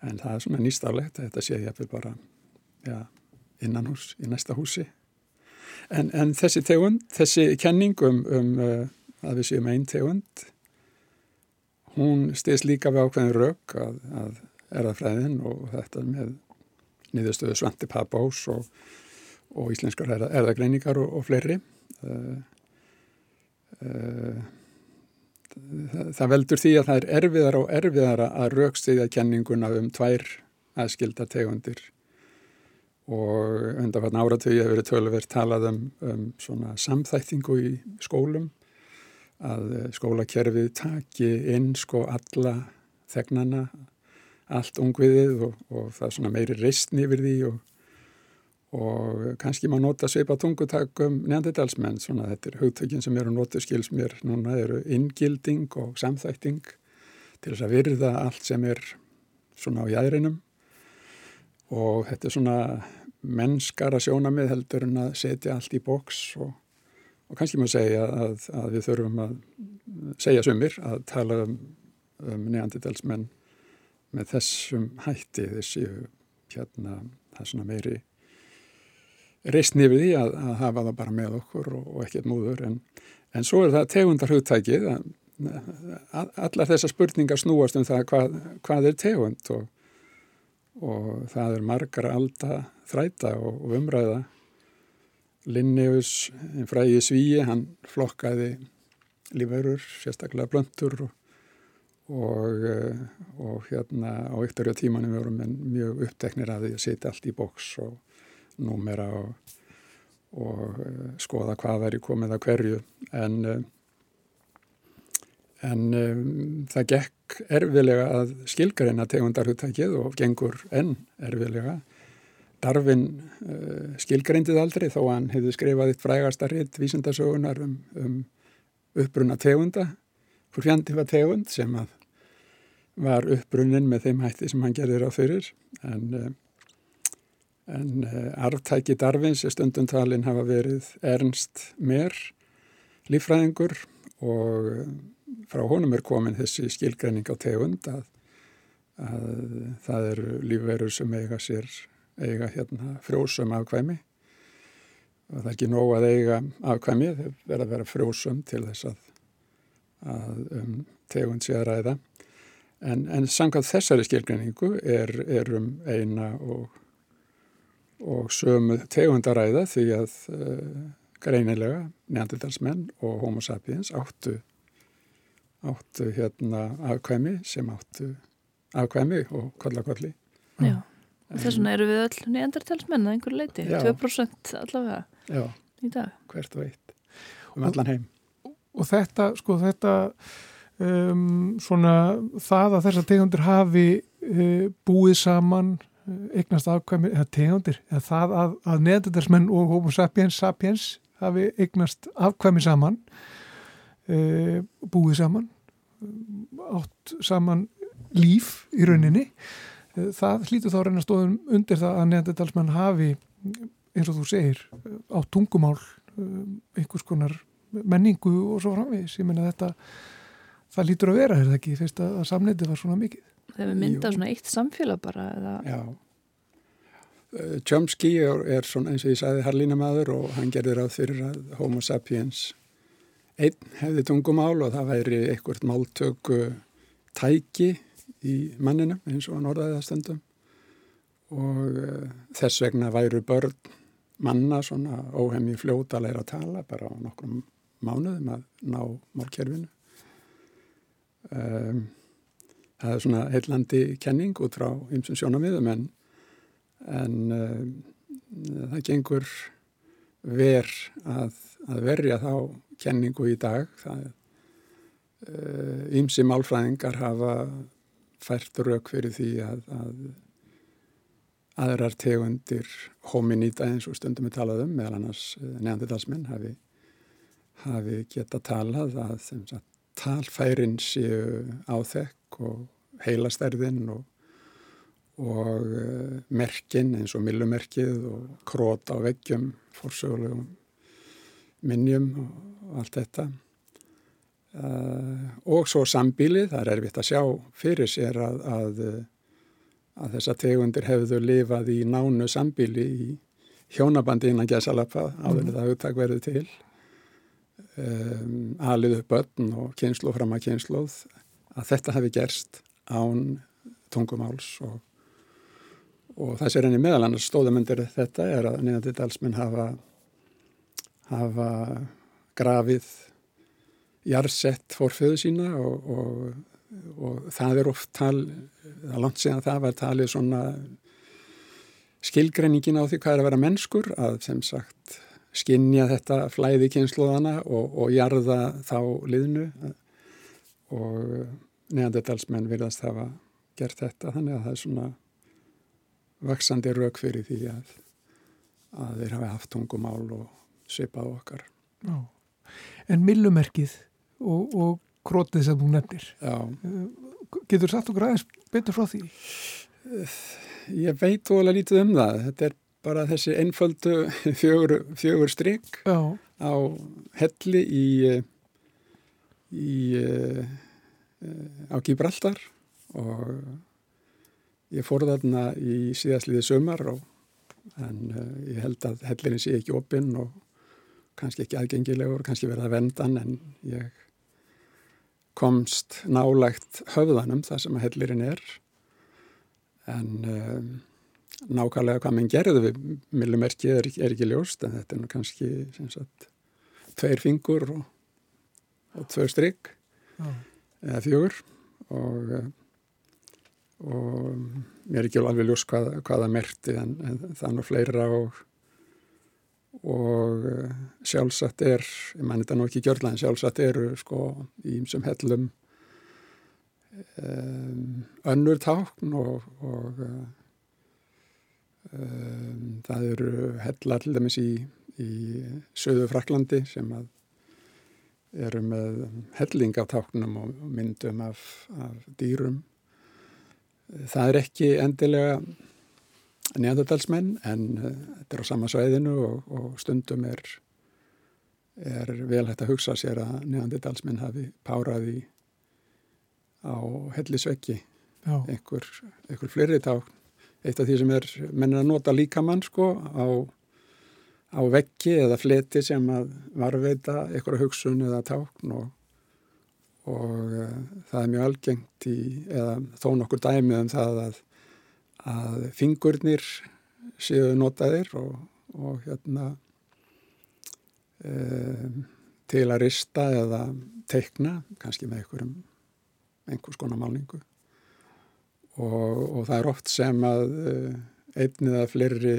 [SPEAKER 9] en það er svona nýstaflegt að þetta sé ég að við bara ja, innan hús, í næsta húsi En, en þessi tegund, þessi kenning um, um uh, að við séum einn tegund, hún styrst líka við ákveðin rauk að, að erðafræðin og þetta með niðurstöðu Svante Papás og, og íslenskar erðagreiningar og, og fleiri. Uh, uh, það, það veldur því að það er erfiðara og erfiðara að raukstiðja kenninguna um tvær aðskilda tegundir og undanfarn áratögi hefur verið tölverð talað um, um svona samþættingu í skólum að eh, skólakerfið taki inn sko alla þegnana, allt ungviðið og, og það er svona meiri reistn yfir því og, og kannski má nota sveipa tungutakum neandidalsmenn, svona þetta er hugtökin sem eru notu skils mér núna eru inngilding og samþætting til þess að virða allt sem er svona á jæðrinum og þetta er svona mennskara sjónamið heldur en að setja allt í bóks og, og kannski maður segja að, að við þurfum að segja sumir að tala um, um neandidelsmenn með þessum hætti. Þessi hérna, það er svona meiri reysni við því að, að hafa það bara með okkur og, og ekkert múður en, en svo er það tegundar hugtækið að, að allar þessar spurningar snúast um það hvað, hvað er tegund og og það er margar alda þræta og, og umræða. Linneus, einn fræði svíi, hann flokkaði lífverur, sérstaklega blöndur og, og, eh, og hérna á ykturja tímanum vorum við mjög uppteknir að því að setja allt í bóks og númera og eh, skoða hvað veri komið að hverju en eh, en um, það gekk erfilega að skilgareina tegundarhuttakið og gengur enn erfilega. Darfin uh, skilgareindið aldrei þó hann hefði skrifað eitt frægastaritt vísendasögunar um, um uppbrunna tegunda, hvort fjandi var tegund sem að var uppbrunnin með þeim hætti sem hann gerðir á fyrir en, uh, en uh, arftæki Darfins er stundum talin hafa verið ernst mér lífræðingur og frá honum er komin þessi skilgreining á tegund að, að það eru lífverður sem eiga sér eiga hérna frjósum afkvæmi. Og það er ekki nóg að eiga afkvæmi, það verður að vera frjósum til þess að, að um, tegund sé að ræða. En, en samkvæmt þessari skilgreiningu er, er um eina og, og sömu tegund að ræða því að uh, greinilega neandertalsmenn og homo sapiens áttu áttu hérna afkvæmi sem áttu afkvæmi og kollakolli.
[SPEAKER 2] Já, og þess vegna eru við öll neandertalsmenn að einhver leiti, já. 2% allavega
[SPEAKER 9] já,
[SPEAKER 2] í dag.
[SPEAKER 9] hvert og eitt, um allan heim.
[SPEAKER 1] Og, og þetta, sko þetta, um, svona það að þessar tegundir hafi uh, búið saman eignast afkvæmi, eða tegundir, eða það að, að neðendalsmenn og homo sapiens sapiens hafi eignast afkvæmi saman, e, búið saman, átt saman líf í rauninni. E, það hlýtu þá reyna stóðum undir það að neðendalsmenn hafi, eins og þú segir, á tungumál, e, einhvers konar menningu og svo framvegis. Ég menna þetta, það lítur að vera, er það ekki, fyrst að, að samneiti var svona mikið
[SPEAKER 2] þegar við mynda svona eitt samfélag bara eða...
[SPEAKER 9] Já. Uh, Chomsky er, er svona eins og ég sagði harlínamaður og hann gerði ráð fyrir að homo sapiens einn hefði tungumál og það væri einhvert máltöku tæki í manninum eins og hann orðaði það stundum. Og uh, þess vegna væru börn manna svona óhemmi fljóta að læra að tala bara á nokkrum mánuðum að ná málkerfinu. Um, það er svona heillandi kenning út frá ymsum sjónamiðum en, en uh, það gengur ver að, að verja þá kenningu í dag. Það ymsi uh, málfræðingar hafa fært rauk fyrir því að, að aðrar tegundir hominýta eins og stundum við talaðum meðal annars uh, neandidalsmenn hafi, hafi geta talað að sagt, talfærin séu áþekk og heilastærðin og, og uh, merkin eins og millumerkið og krót á veggjum, forsögulegum minnjum og allt þetta. Uh, og svo sambílið, það er erfitt að sjá fyrir sér að, að, að þessa tegundir hefðu lifað í nánu sambíli í hjónabandi innan gæsalappa áður mm. það hugtak verið til um, aðlið upp börn og kynslu fram að kynsluð að þetta hefði gerst án tungumáls og, og það sér henni meðal annars stóðamundir þetta er að neðandi dalsmenn hafa hafa grafið jarðsett fórföðu sína og, og, og það er oft tal, það er langt síðan það var talið svona skilgreiningin á því hvað er að vera mennskur að sem sagt skinnja þetta flæði kynnslóðana og, og jarða þá liðnu og neandertalsmenn virðast hafa gert þetta þannig að það er svona vaksandi rauk fyrir því að, að þeir hafi haft tungumál og svipað okkar.
[SPEAKER 1] Já. En millumerkið og, og krótið sem þú nefnir,
[SPEAKER 9] Já.
[SPEAKER 1] getur satt okkur aðeins betur frá því?
[SPEAKER 9] Ég veit óalega lítið um það. Þetta er bara þessi einföldu fjögur, fjögur stryk á helli í, í á Gibraltar og ég fór þarna í síðastliði sömar og, en uh, ég held að hellirinn sé ekki opinn og kannski ekki aðgengilegur, kannski verða vendan en ég komst nálægt höfðanum þar sem að hellirinn er en um, nákvæmlega hvað mann gerði við millimerki er, er ekki ljóst en þetta er kannski sagt, tveir fingur og, og tvö strygg ah. Eða fjögur og, og mér er ekki alveg ljóst hvað, hvaða merti en, en er nú fleira og, og sjálfsagt er, ég mæn þetta nú ekki gjörla en sjálfsagt eru sko í ymsum hellum um, önnur tákn og Um, það eru hellar til dæmis í, í söðu Fraklandi sem eru með helling af táknum og myndum af, af dýrum. Það er ekki endilega neðardalsmenn en uh, þetta er á sama sveiðinu og, og stundum er, er vel hægt að hugsa sér að neðardalsmenn hafi páraði á hellisveggi. Einhver, einhver fleiri tákn. Eitt af því sem er mennir að nota líkamann sko á, á veggi eða fleti sem að varveita eitthvað hugsun eða tákn og, og uh, það er mjög algengt í, eða þó nokkur dæmið um það að, að fingurnir séu notaðir og, og hérna um, til að rista eða teikna, kannski með einhverjum einhvers konar málningu. Og, og það er oft sem að uh, einnið að fleiri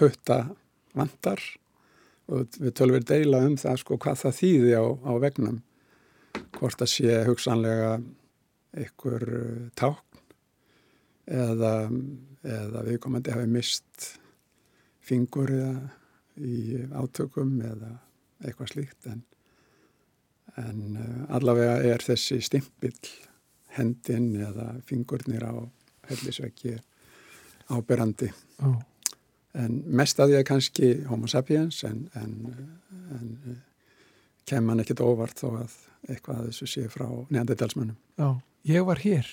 [SPEAKER 9] putta vantar og við tölum við deila um það sko hvað það þýði á, á vegnum hvort að sé hugsanlega einhver uh, tákn
[SPEAKER 10] eða, eða viðkomandi hafi mist fingur í átökum eða eitthvað slíkt en, en uh, allavega er þessi stimpill hendin eða fingurnir á hellisveggi áberandi oh. En mest að því að kannski homo sapiens en, en, en kemur hann ekkit óvart þó að eitthvað að þessu sé frá neanderdalsmönnum.
[SPEAKER 1] Já, ég var hér.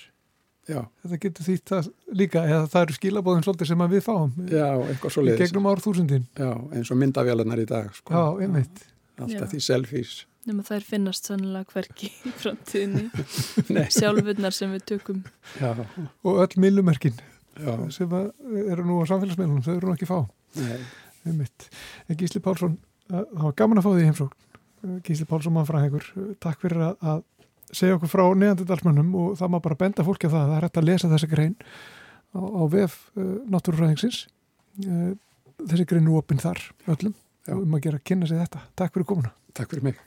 [SPEAKER 10] Já.
[SPEAKER 1] Þetta getur því það líka, eða það eru skilabóðum svolítið sem við fáum.
[SPEAKER 10] Já, eitthvað svo leiðis.
[SPEAKER 1] Gegnum árþúsundin.
[SPEAKER 10] Já, eins og myndavélarnar í dag. Sko.
[SPEAKER 1] Já, einmitt.
[SPEAKER 10] Alltaf því selfies.
[SPEAKER 2] Nefnum að þær finnast sannlega hverki í framtíðinni. Sjálfurnar sem við tökum.
[SPEAKER 10] Já.
[SPEAKER 1] Og öll millumerkin sem eru nú á samfélagsmeilunum, þau eru nú ekki fá. Gísli Pálsson, það var gaman að fá því heimsókn. Gísli Pálsson mannfræðingur. Takk fyrir að segja okkur frá neðandidalsmönnum og það má bara benda fólki að það það er hægt að lesa þessi grein á, á vef náttúrufræðingsins. Þessi grein er opinn þar öllum Já. um að gera að kynna sig þetta. Takk fyrir komuna.
[SPEAKER 10] Takk fyrir mig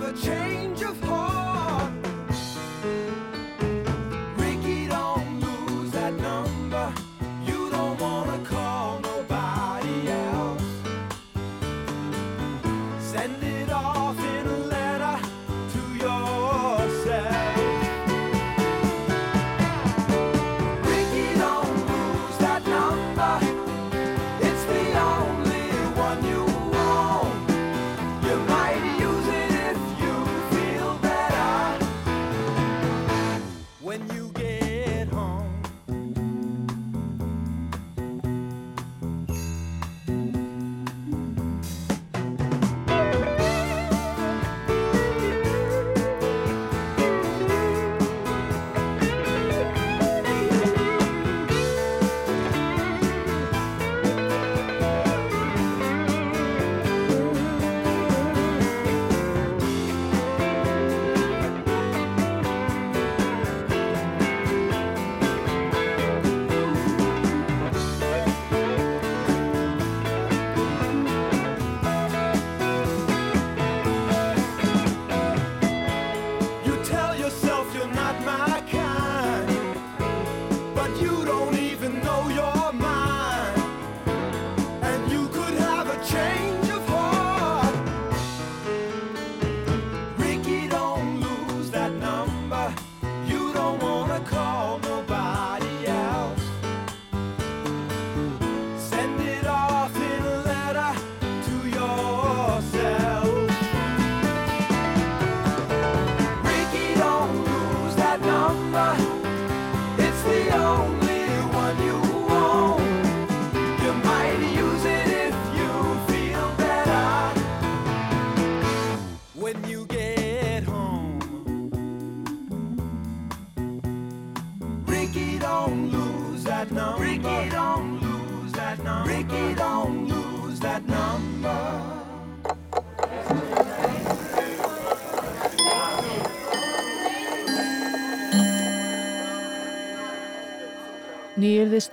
[SPEAKER 11] never
[SPEAKER 12] change.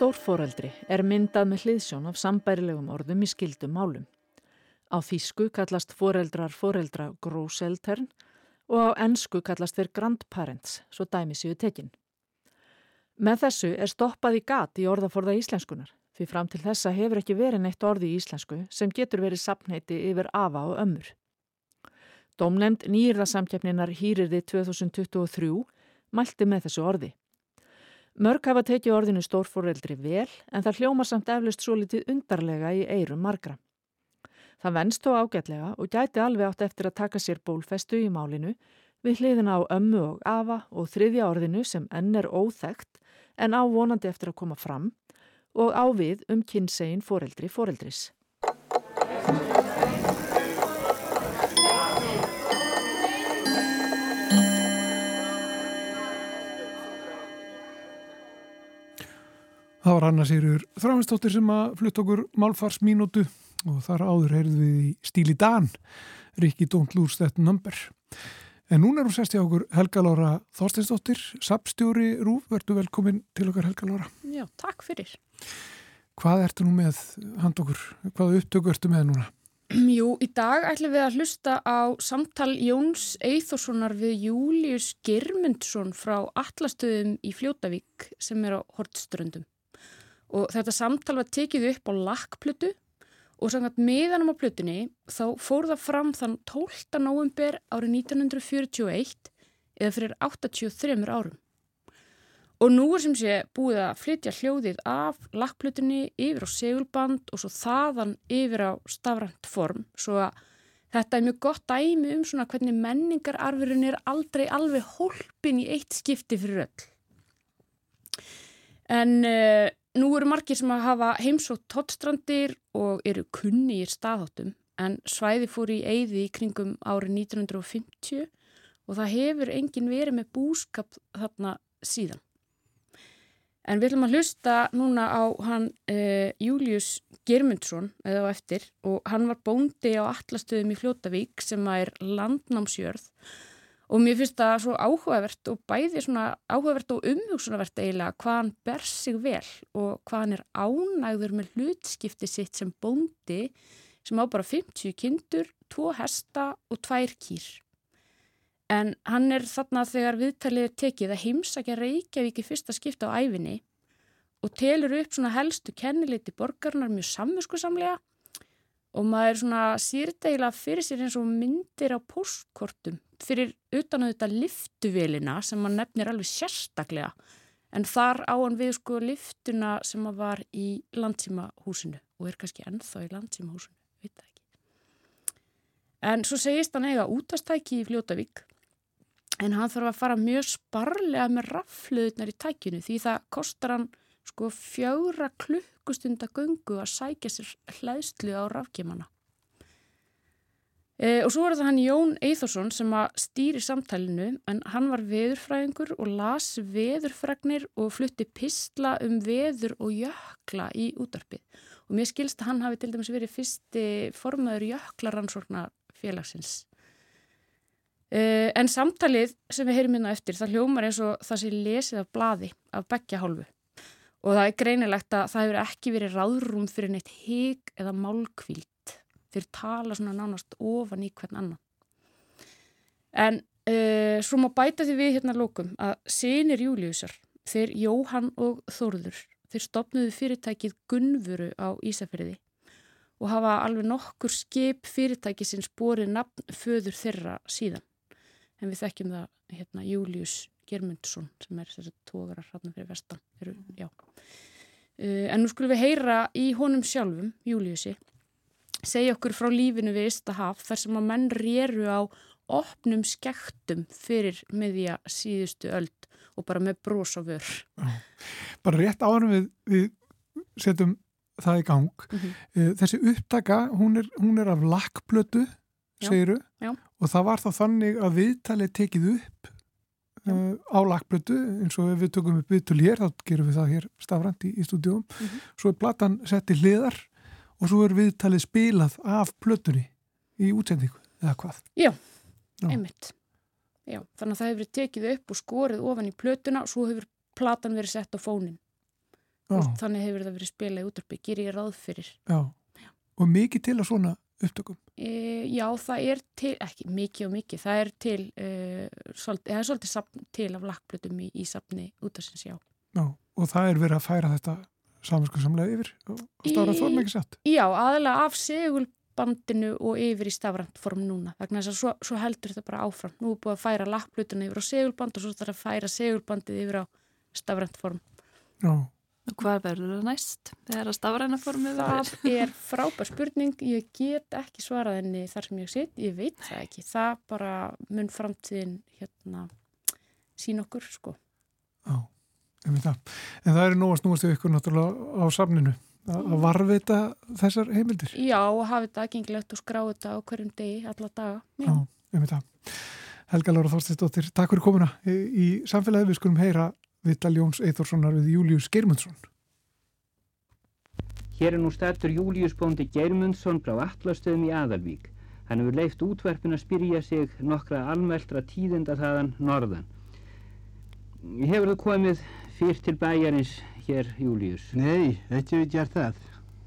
[SPEAKER 12] Stórforeldri er myndað með hliðsjón af sambærilegum orðum í skildum málum. Á þýsku kallast foreldrar foreldra gróseltern og á ennsku kallast þeir grandparents, svo dæmi séu tekinn. Með þessu er stoppað í gat í orðaforða íslenskunar, því fram til þessa hefur ekki verið neitt orði í íslensku sem getur verið sapneiti yfir afa og ömmur. Dómnefnd nýjirðasamkjafninar hýrirði 2023 mælti með þessu orði. Mörg hafa tekið orðinu stórforeldri vel en það hljómar samt eflust svo litið undarlega í eirum margra. Það venst þó ágætlega og gæti alveg átt eftir að taka sér bólfestu í málinu við hliðina á ömmu og afa og þriðja orðinu sem enn er óþægt en á vonandi eftir að koma fram og á við um kynsegin foreldri foreldris.
[SPEAKER 1] Það var Anna Sýrur Þráinstóttir sem að flutt okkur málfarsmínútu og þar áður heyrðu við í stíli Dan, Rikki Don't Lose That Number. En núna er hún sest í okkur Helga Lára Þorsteinsdóttir, sapstjóri Rúf, verður velkomin til okkar Helga Lára.
[SPEAKER 13] Já, takk fyrir.
[SPEAKER 1] Hvað ertu nú með hand okkur? Hvað upptöku ertu með núna?
[SPEAKER 13] Jú, í dag ætlum við að hlusta á samtal Jóns Eithossonar við Július Germundsson frá Allastöðum í Fljótavík sem er á Hortströndum og þetta samtal var tekið upp á lakkplötu og samkvæmt meðanum á plötunni þá fór það fram þann 12. november árið 1941 eða fyrir 83 árum. Og nú er sem sé búið að flytja hljóðið af lakkplötunni yfir á segulband og svo þaðan yfir á stafrænt form svo að þetta er mjög gott dæmi um svona hvernig menningararfurinn er aldrei alveg hólpin í eitt skipti fyrir öll. En uh, nú eru margir sem að hafa heimsótt tóttstrandir og eru kunni í staðháttum en svæði fór í eyði í kringum árið 1950 og það hefur engin verið með búskap þarna síðan. En við ætlum að hlusta núna á hann uh, Július Germundsson eða á eftir og hann var bóndi á allastöðum í Fljótavík sem er landnámsjörð Og mér finnst það svo áhugavert og bæði svona áhugavert og umhugsunavert eiginlega hvað hann ber sig vel og hvað hann er ánægður með hlutskipti sitt sem bóndi sem á bara 50 kindur, 2 hesta og 2 kýr. En hann er þarna þegar viðtalið er tekið að heimsækja Reykjavík í fyrsta skipta á æfinni og telur upp svona helstu kenniliti borgarnar mjög samviskusamlega og maður svona sýrdegila fyrir sér eins og myndir á postkortum fyrir utan að þetta liftuvélina sem maður nefnir alveg sérstaklega en þar á hann við sko liftuna sem maður var í landsýmahúsinu og er kannski ennþá í landsýmahúsinu, veit það ekki. En svo segist hann eiga útastæki í Fljótavík en hann þarf að fara mjög sparlega með rafluðunar í tækinu því það kostar hann sko fjögra klukkustunda gungu að sækja sér hlæðslu á rafkímana. E, og svo er það hann Jón Eithorsson sem að stýri samtalinu en hann var veðurfræðingur og las veðurfræknir og flutti pistla um veður og jökla í útarpið. Og mér skilst að hann hafi til dæmis verið fyrsti formaður jöklaransórna félagsins. E, en samtalið sem við heyrim hérna eftir það hljómar eins og það sé lesið af bladi af begja hálfu. Og það er greinilegt að það hefur ekki verið ráðrúm fyrir neitt hig eða málkvíld þeir tala svona nánast ofan í hvern annan. En uh, svo má bæta því við hérna lókum að senir Júliusar, þeir Jóhann og Þórður, þeir stopnuðu fyrirtækið Gunvuru á Ísafjörði og hafa alveg nokkur skip fyrirtæki sem sporið nafn föður þeirra síðan. En við þekkjum það hérna Július Germundsson sem er þessi tógarar hrannar fyrir vestan. Eru, uh, en nú skulum við heyra í honum sjálfum, Júliusi, segja okkur frá lífinu við Ístahaf þar sem að menn rýru á opnum skektum fyrir miðja síðustu öld og bara með brós á vör.
[SPEAKER 1] Bara rétt árum við, við setjum það í gang. Mm -hmm. Þessi upptaka, hún er, hún er af lakkblötu, segiru, og það var þá þannig að viðtalið tekið upp uh, á lakblötu eins og ef við tökum upp viðtul hér þá gerum við það hér stafrænt í, í stúdíum mm -hmm. svo er platan sett í hliðar og svo er viðtalið spilað af plötunni í útsendingu eða hvað?
[SPEAKER 13] Já, Já. einmitt Já, þannig að það hefur tekið upp og skorið ofan í plötuna og svo hefur platan verið sett á fónin þannig hefur það verið spilað í útarpi, ger ég ráð fyrir
[SPEAKER 1] Já, og mikið til að svona upptökum?
[SPEAKER 13] E, já, það er til, ekki mikið og mikið, það er til, e, svolítið, það er svolítið til af lakblötum í, í sapni út af sinns, já.
[SPEAKER 1] Já, og það er verið að færa þetta saminskuðsamlega yfir og stára þorm ekki satt?
[SPEAKER 13] Já, aðalega af segulbandinu og yfir í stafrandform núna, vegna þess að svo, svo heldur þetta bara áfram. Nú er búið að færa lakblötuna yfir á segulband og svo þarf að færa segulbandið yfir á stafrandform.
[SPEAKER 1] Já.
[SPEAKER 2] Og hvað verður það næst? Þegar að stafræna formið
[SPEAKER 13] verður? Það er frábær spurning, ég get ekki svarað henni þar sem ég sitt, ég veit það ekki. Það bara mun framtíðin hérna sín okkur sko.
[SPEAKER 1] Já, það. En það er nú að snúast ykkur náttúrulega á samninu að varfita þessar heimildir.
[SPEAKER 13] Já, og hafa þetta aðgengilegt og skrá þetta á hverjum degi, alla daga.
[SPEAKER 1] Já, veit það. Helga Lára Þorstinsdóttir, takk fyrir komuna í, í samfélagi. Við skulum heyra Vital Jóns Eithórssonar við Július Geirmundsson.
[SPEAKER 14] Hér er nú statur Július bóndi Geirmundsson frá Allastöðum í Aðalvík. Hann hefur leift útverfin að spyrja sig nokkra almeldra tíðinda þaðan norðan. Hefur þú komið fyrst til bæjarins hér, Július?
[SPEAKER 15] Nei, ekki við gert það.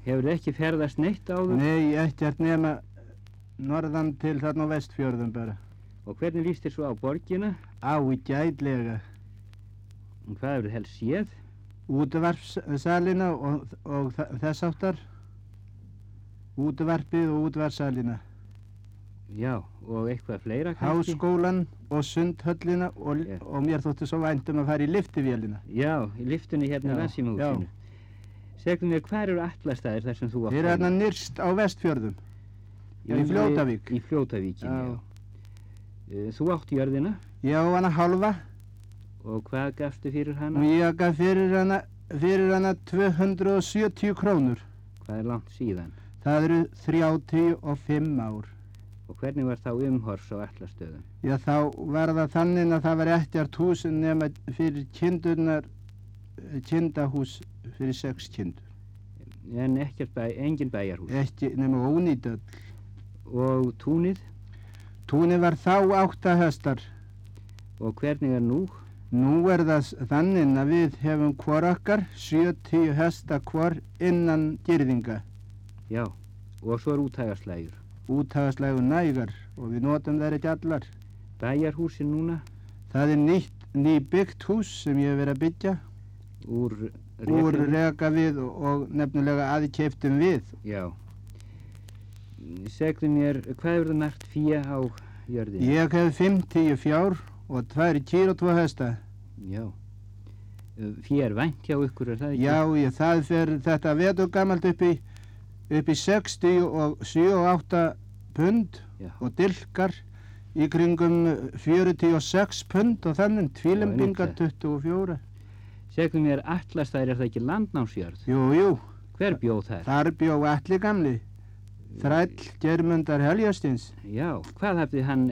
[SPEAKER 14] Hefur þið ekki ferðast neitt áður?
[SPEAKER 15] Nei, ekkert nema norðan til þarna á vestfjörðum bara.
[SPEAKER 14] Og hvernig líst þér svo á borgina?
[SPEAKER 15] Á í gætlega.
[SPEAKER 14] Og hvað eru helst séð?
[SPEAKER 15] Útvarpssalina og, og þess áttar. Útvarpið og útvarpssalina.
[SPEAKER 14] Já, og eitthvað fleira kannski?
[SPEAKER 15] Háskólan og sundhöllina og, yeah. og mér þóttu svo væntum að fara í liftivélina.
[SPEAKER 14] Já, í liftunni hérna í Vessimúsinu. Segðu mér, hvað eru allastæðir þar sem þú
[SPEAKER 15] átt? Þeir eru hérna nýrst á vestfjörðum. Já, í Fljótavík.
[SPEAKER 14] Í Fljótavíkinu, já. já. Eh, þú átt jörðina?
[SPEAKER 15] Já, hana halva.
[SPEAKER 14] Og hvað gafstu fyrir hana?
[SPEAKER 15] Ég gaf fyrir hana, fyrir hana 270 krónur.
[SPEAKER 14] Hvað er langt síðan?
[SPEAKER 15] Það eru 35 ár.
[SPEAKER 14] Og hvernig var þá umhors á allastöðum?
[SPEAKER 15] Já, þá var það þannig að það var ekkert hús nema fyrir kindurnar, kindahús fyrir sex kindur.
[SPEAKER 14] En ekkert bæ, engin bæjarhús?
[SPEAKER 15] Ekki, nema ónýtöld.
[SPEAKER 14] Og túnið?
[SPEAKER 15] Túnið var þá áttahestar.
[SPEAKER 14] Og hvernig er nú?
[SPEAKER 15] Nú er það þannig að við hefum hvor okkar 70 hesta hvor innan gyrðinga.
[SPEAKER 14] Já, og svo er útægarslægur.
[SPEAKER 15] Útægarslægur nægar og við notum þær ekki allar.
[SPEAKER 14] Bæjarhúsin núna?
[SPEAKER 15] Það er nýtt, ný byggt hús sem ég hef verið að byggja.
[SPEAKER 14] Úr
[SPEAKER 15] reka, Úr reka við og, og nefnilega aðkjöftum við.
[SPEAKER 14] Já. Segðu mér, hvað er það nært fíja á jörðinu?
[SPEAKER 15] Ég hef 50 fjár og tvær kýr og tvo hesta.
[SPEAKER 14] Já. Fér vænt hjá ykkur er það ekki?
[SPEAKER 15] Já, ég, það fer þetta vetur gammalt upp í, upp í 60 og 7 og 8 pund Já. og dilkar í kringum 46 pund og þannig tvílembingar 24.
[SPEAKER 14] Segðu mér, allastæðir er það ekki landnámsjörð?
[SPEAKER 15] Jú, jú.
[SPEAKER 14] Hver bjóð þær?
[SPEAKER 15] Þar bjóð allir gamli. Þræll Germundar Heljastins.
[SPEAKER 14] Já, hvað hafði hann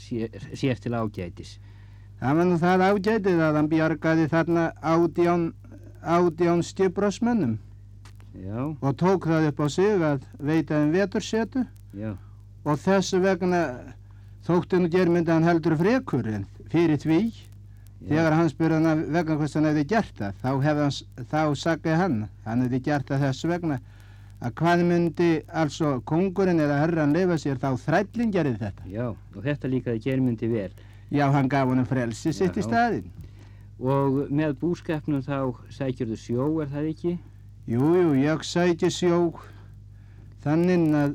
[SPEAKER 14] sér, sér til ágætis?
[SPEAKER 15] Það var nú það ágætið að hann bjargaði þarna ádján, ádján stjöbrásmönnum.
[SPEAKER 14] Já.
[SPEAKER 15] Og tók það upp á sig að veita um vetursetu.
[SPEAKER 14] Já.
[SPEAKER 15] Og þessu vegna þótti nú Germund að hann heldur frekur en fyrir því. Já. Þegar hann spurði hann vegna hvers hann hefði gert það, þá, hann, þá sagði hann, hann hefði gert það þessu vegna að hvað myndi altså kongurinn eða herran leifa sér þá þrællin gerði þetta.
[SPEAKER 14] Já, og þetta líkaði germundi vel.
[SPEAKER 15] Já, hann gaf honum frelsi sitt í staðin.
[SPEAKER 14] Og með búskapnum þá sækjur þú sjó, er það ekki?
[SPEAKER 15] Jú, jú, ég sækja sjó þannig að,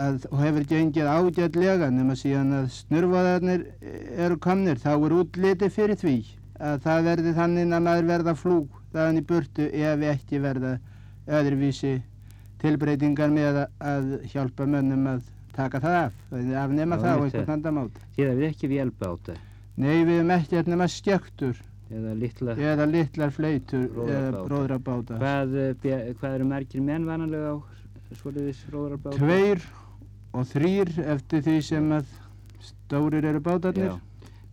[SPEAKER 15] að og hefur gengið ágætlega nema síðan að snurfaðarnir eru komnir, þá er útliti fyrir því að það verði þannig að maður verða flúg þaðan í burtu ef ekki verða öðruvísi tilbreytingar með að hjálpa mönnum að taka það af, afnema það á einhvern andan máta.
[SPEAKER 14] Þið hefur ekki vélbáta?
[SPEAKER 15] Nei, við hefum ekki eftir nema skjöktur
[SPEAKER 14] eða litlar,
[SPEAKER 15] eða litlar fleitur eða bróðrabáta.
[SPEAKER 14] Hvað, eh, hvað eru merkir menn vanalega á svoliðis bróðrabáta?
[SPEAKER 15] Tveir og þrýr eftir því sem að stórir eru bátarnir. Já.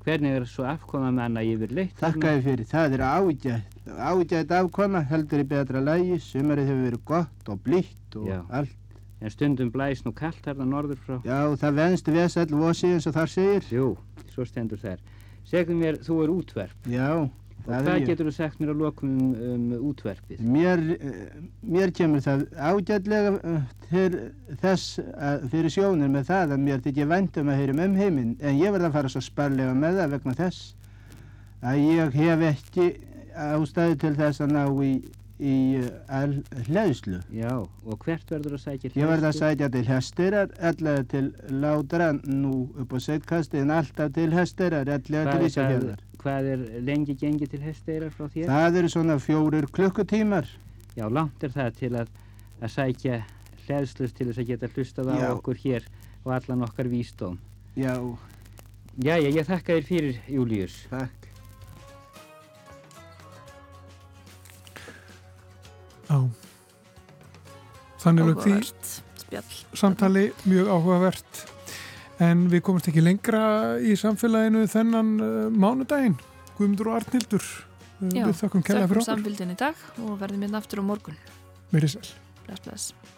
[SPEAKER 14] Hvernig er svo afkoma manna yfir leitt?
[SPEAKER 15] Þakka þið fyrir, það er ágætt, ágætt afkoma, heldur í betra lægi, sumarið hefur verið gott og blítt og
[SPEAKER 14] Já.
[SPEAKER 15] allt.
[SPEAKER 14] En stundum blæs nú kallt þarna norður frá.
[SPEAKER 15] Já, það venst vesell vosi eins og þar segir.
[SPEAKER 14] Jú, svo stendur þær. Segðu mér, þú er útverp.
[SPEAKER 15] Já,
[SPEAKER 14] Og
[SPEAKER 15] það er
[SPEAKER 14] hvað
[SPEAKER 15] ég.
[SPEAKER 14] getur þú sagt mér að lokum um, um útverpið?
[SPEAKER 15] Mér, eh, mér kemur það ágætlega eh, til þess að fyrir sjónir með það að mér þykir vendum að heyrum um heiminn en ég verð að fara svo sparlega með það vegna þess að ég hef ekki ástæði til þess að ná í, í uh, hlæðslu.
[SPEAKER 14] Já, og hvert verður að sækja
[SPEAKER 15] Ég verð að sækja til hestirar, allega til látra nú upp á seitkasti en alltaf til hestirar, allega til Ísafjörðar.
[SPEAKER 14] það, hvað er lengi gengið til hesteirar frá þér?
[SPEAKER 15] Það eru svona fjórir klukkutímar.
[SPEAKER 14] Já, langt er það til að, að sækja hlæðslust til þess að geta hlustað á
[SPEAKER 15] Já.
[SPEAKER 14] okkur hér og allan okkar vísdóm.
[SPEAKER 15] Já.
[SPEAKER 14] Jæja, ég þakka þér fyrir, Július.
[SPEAKER 15] Takk.
[SPEAKER 1] Þannig lög því samtali mjög áhugavert. En við komumst ekki lengra í samfélaginu þennan uh, mánudaginn. Guðmundur og Arnildur uh,
[SPEAKER 2] Já,
[SPEAKER 1] við þakkum kærlega fyrir okkur.
[SPEAKER 2] samfélgin í dag og verðum hérna aftur á morgun.
[SPEAKER 1] Verið sæl.
[SPEAKER 2] Bless, bless.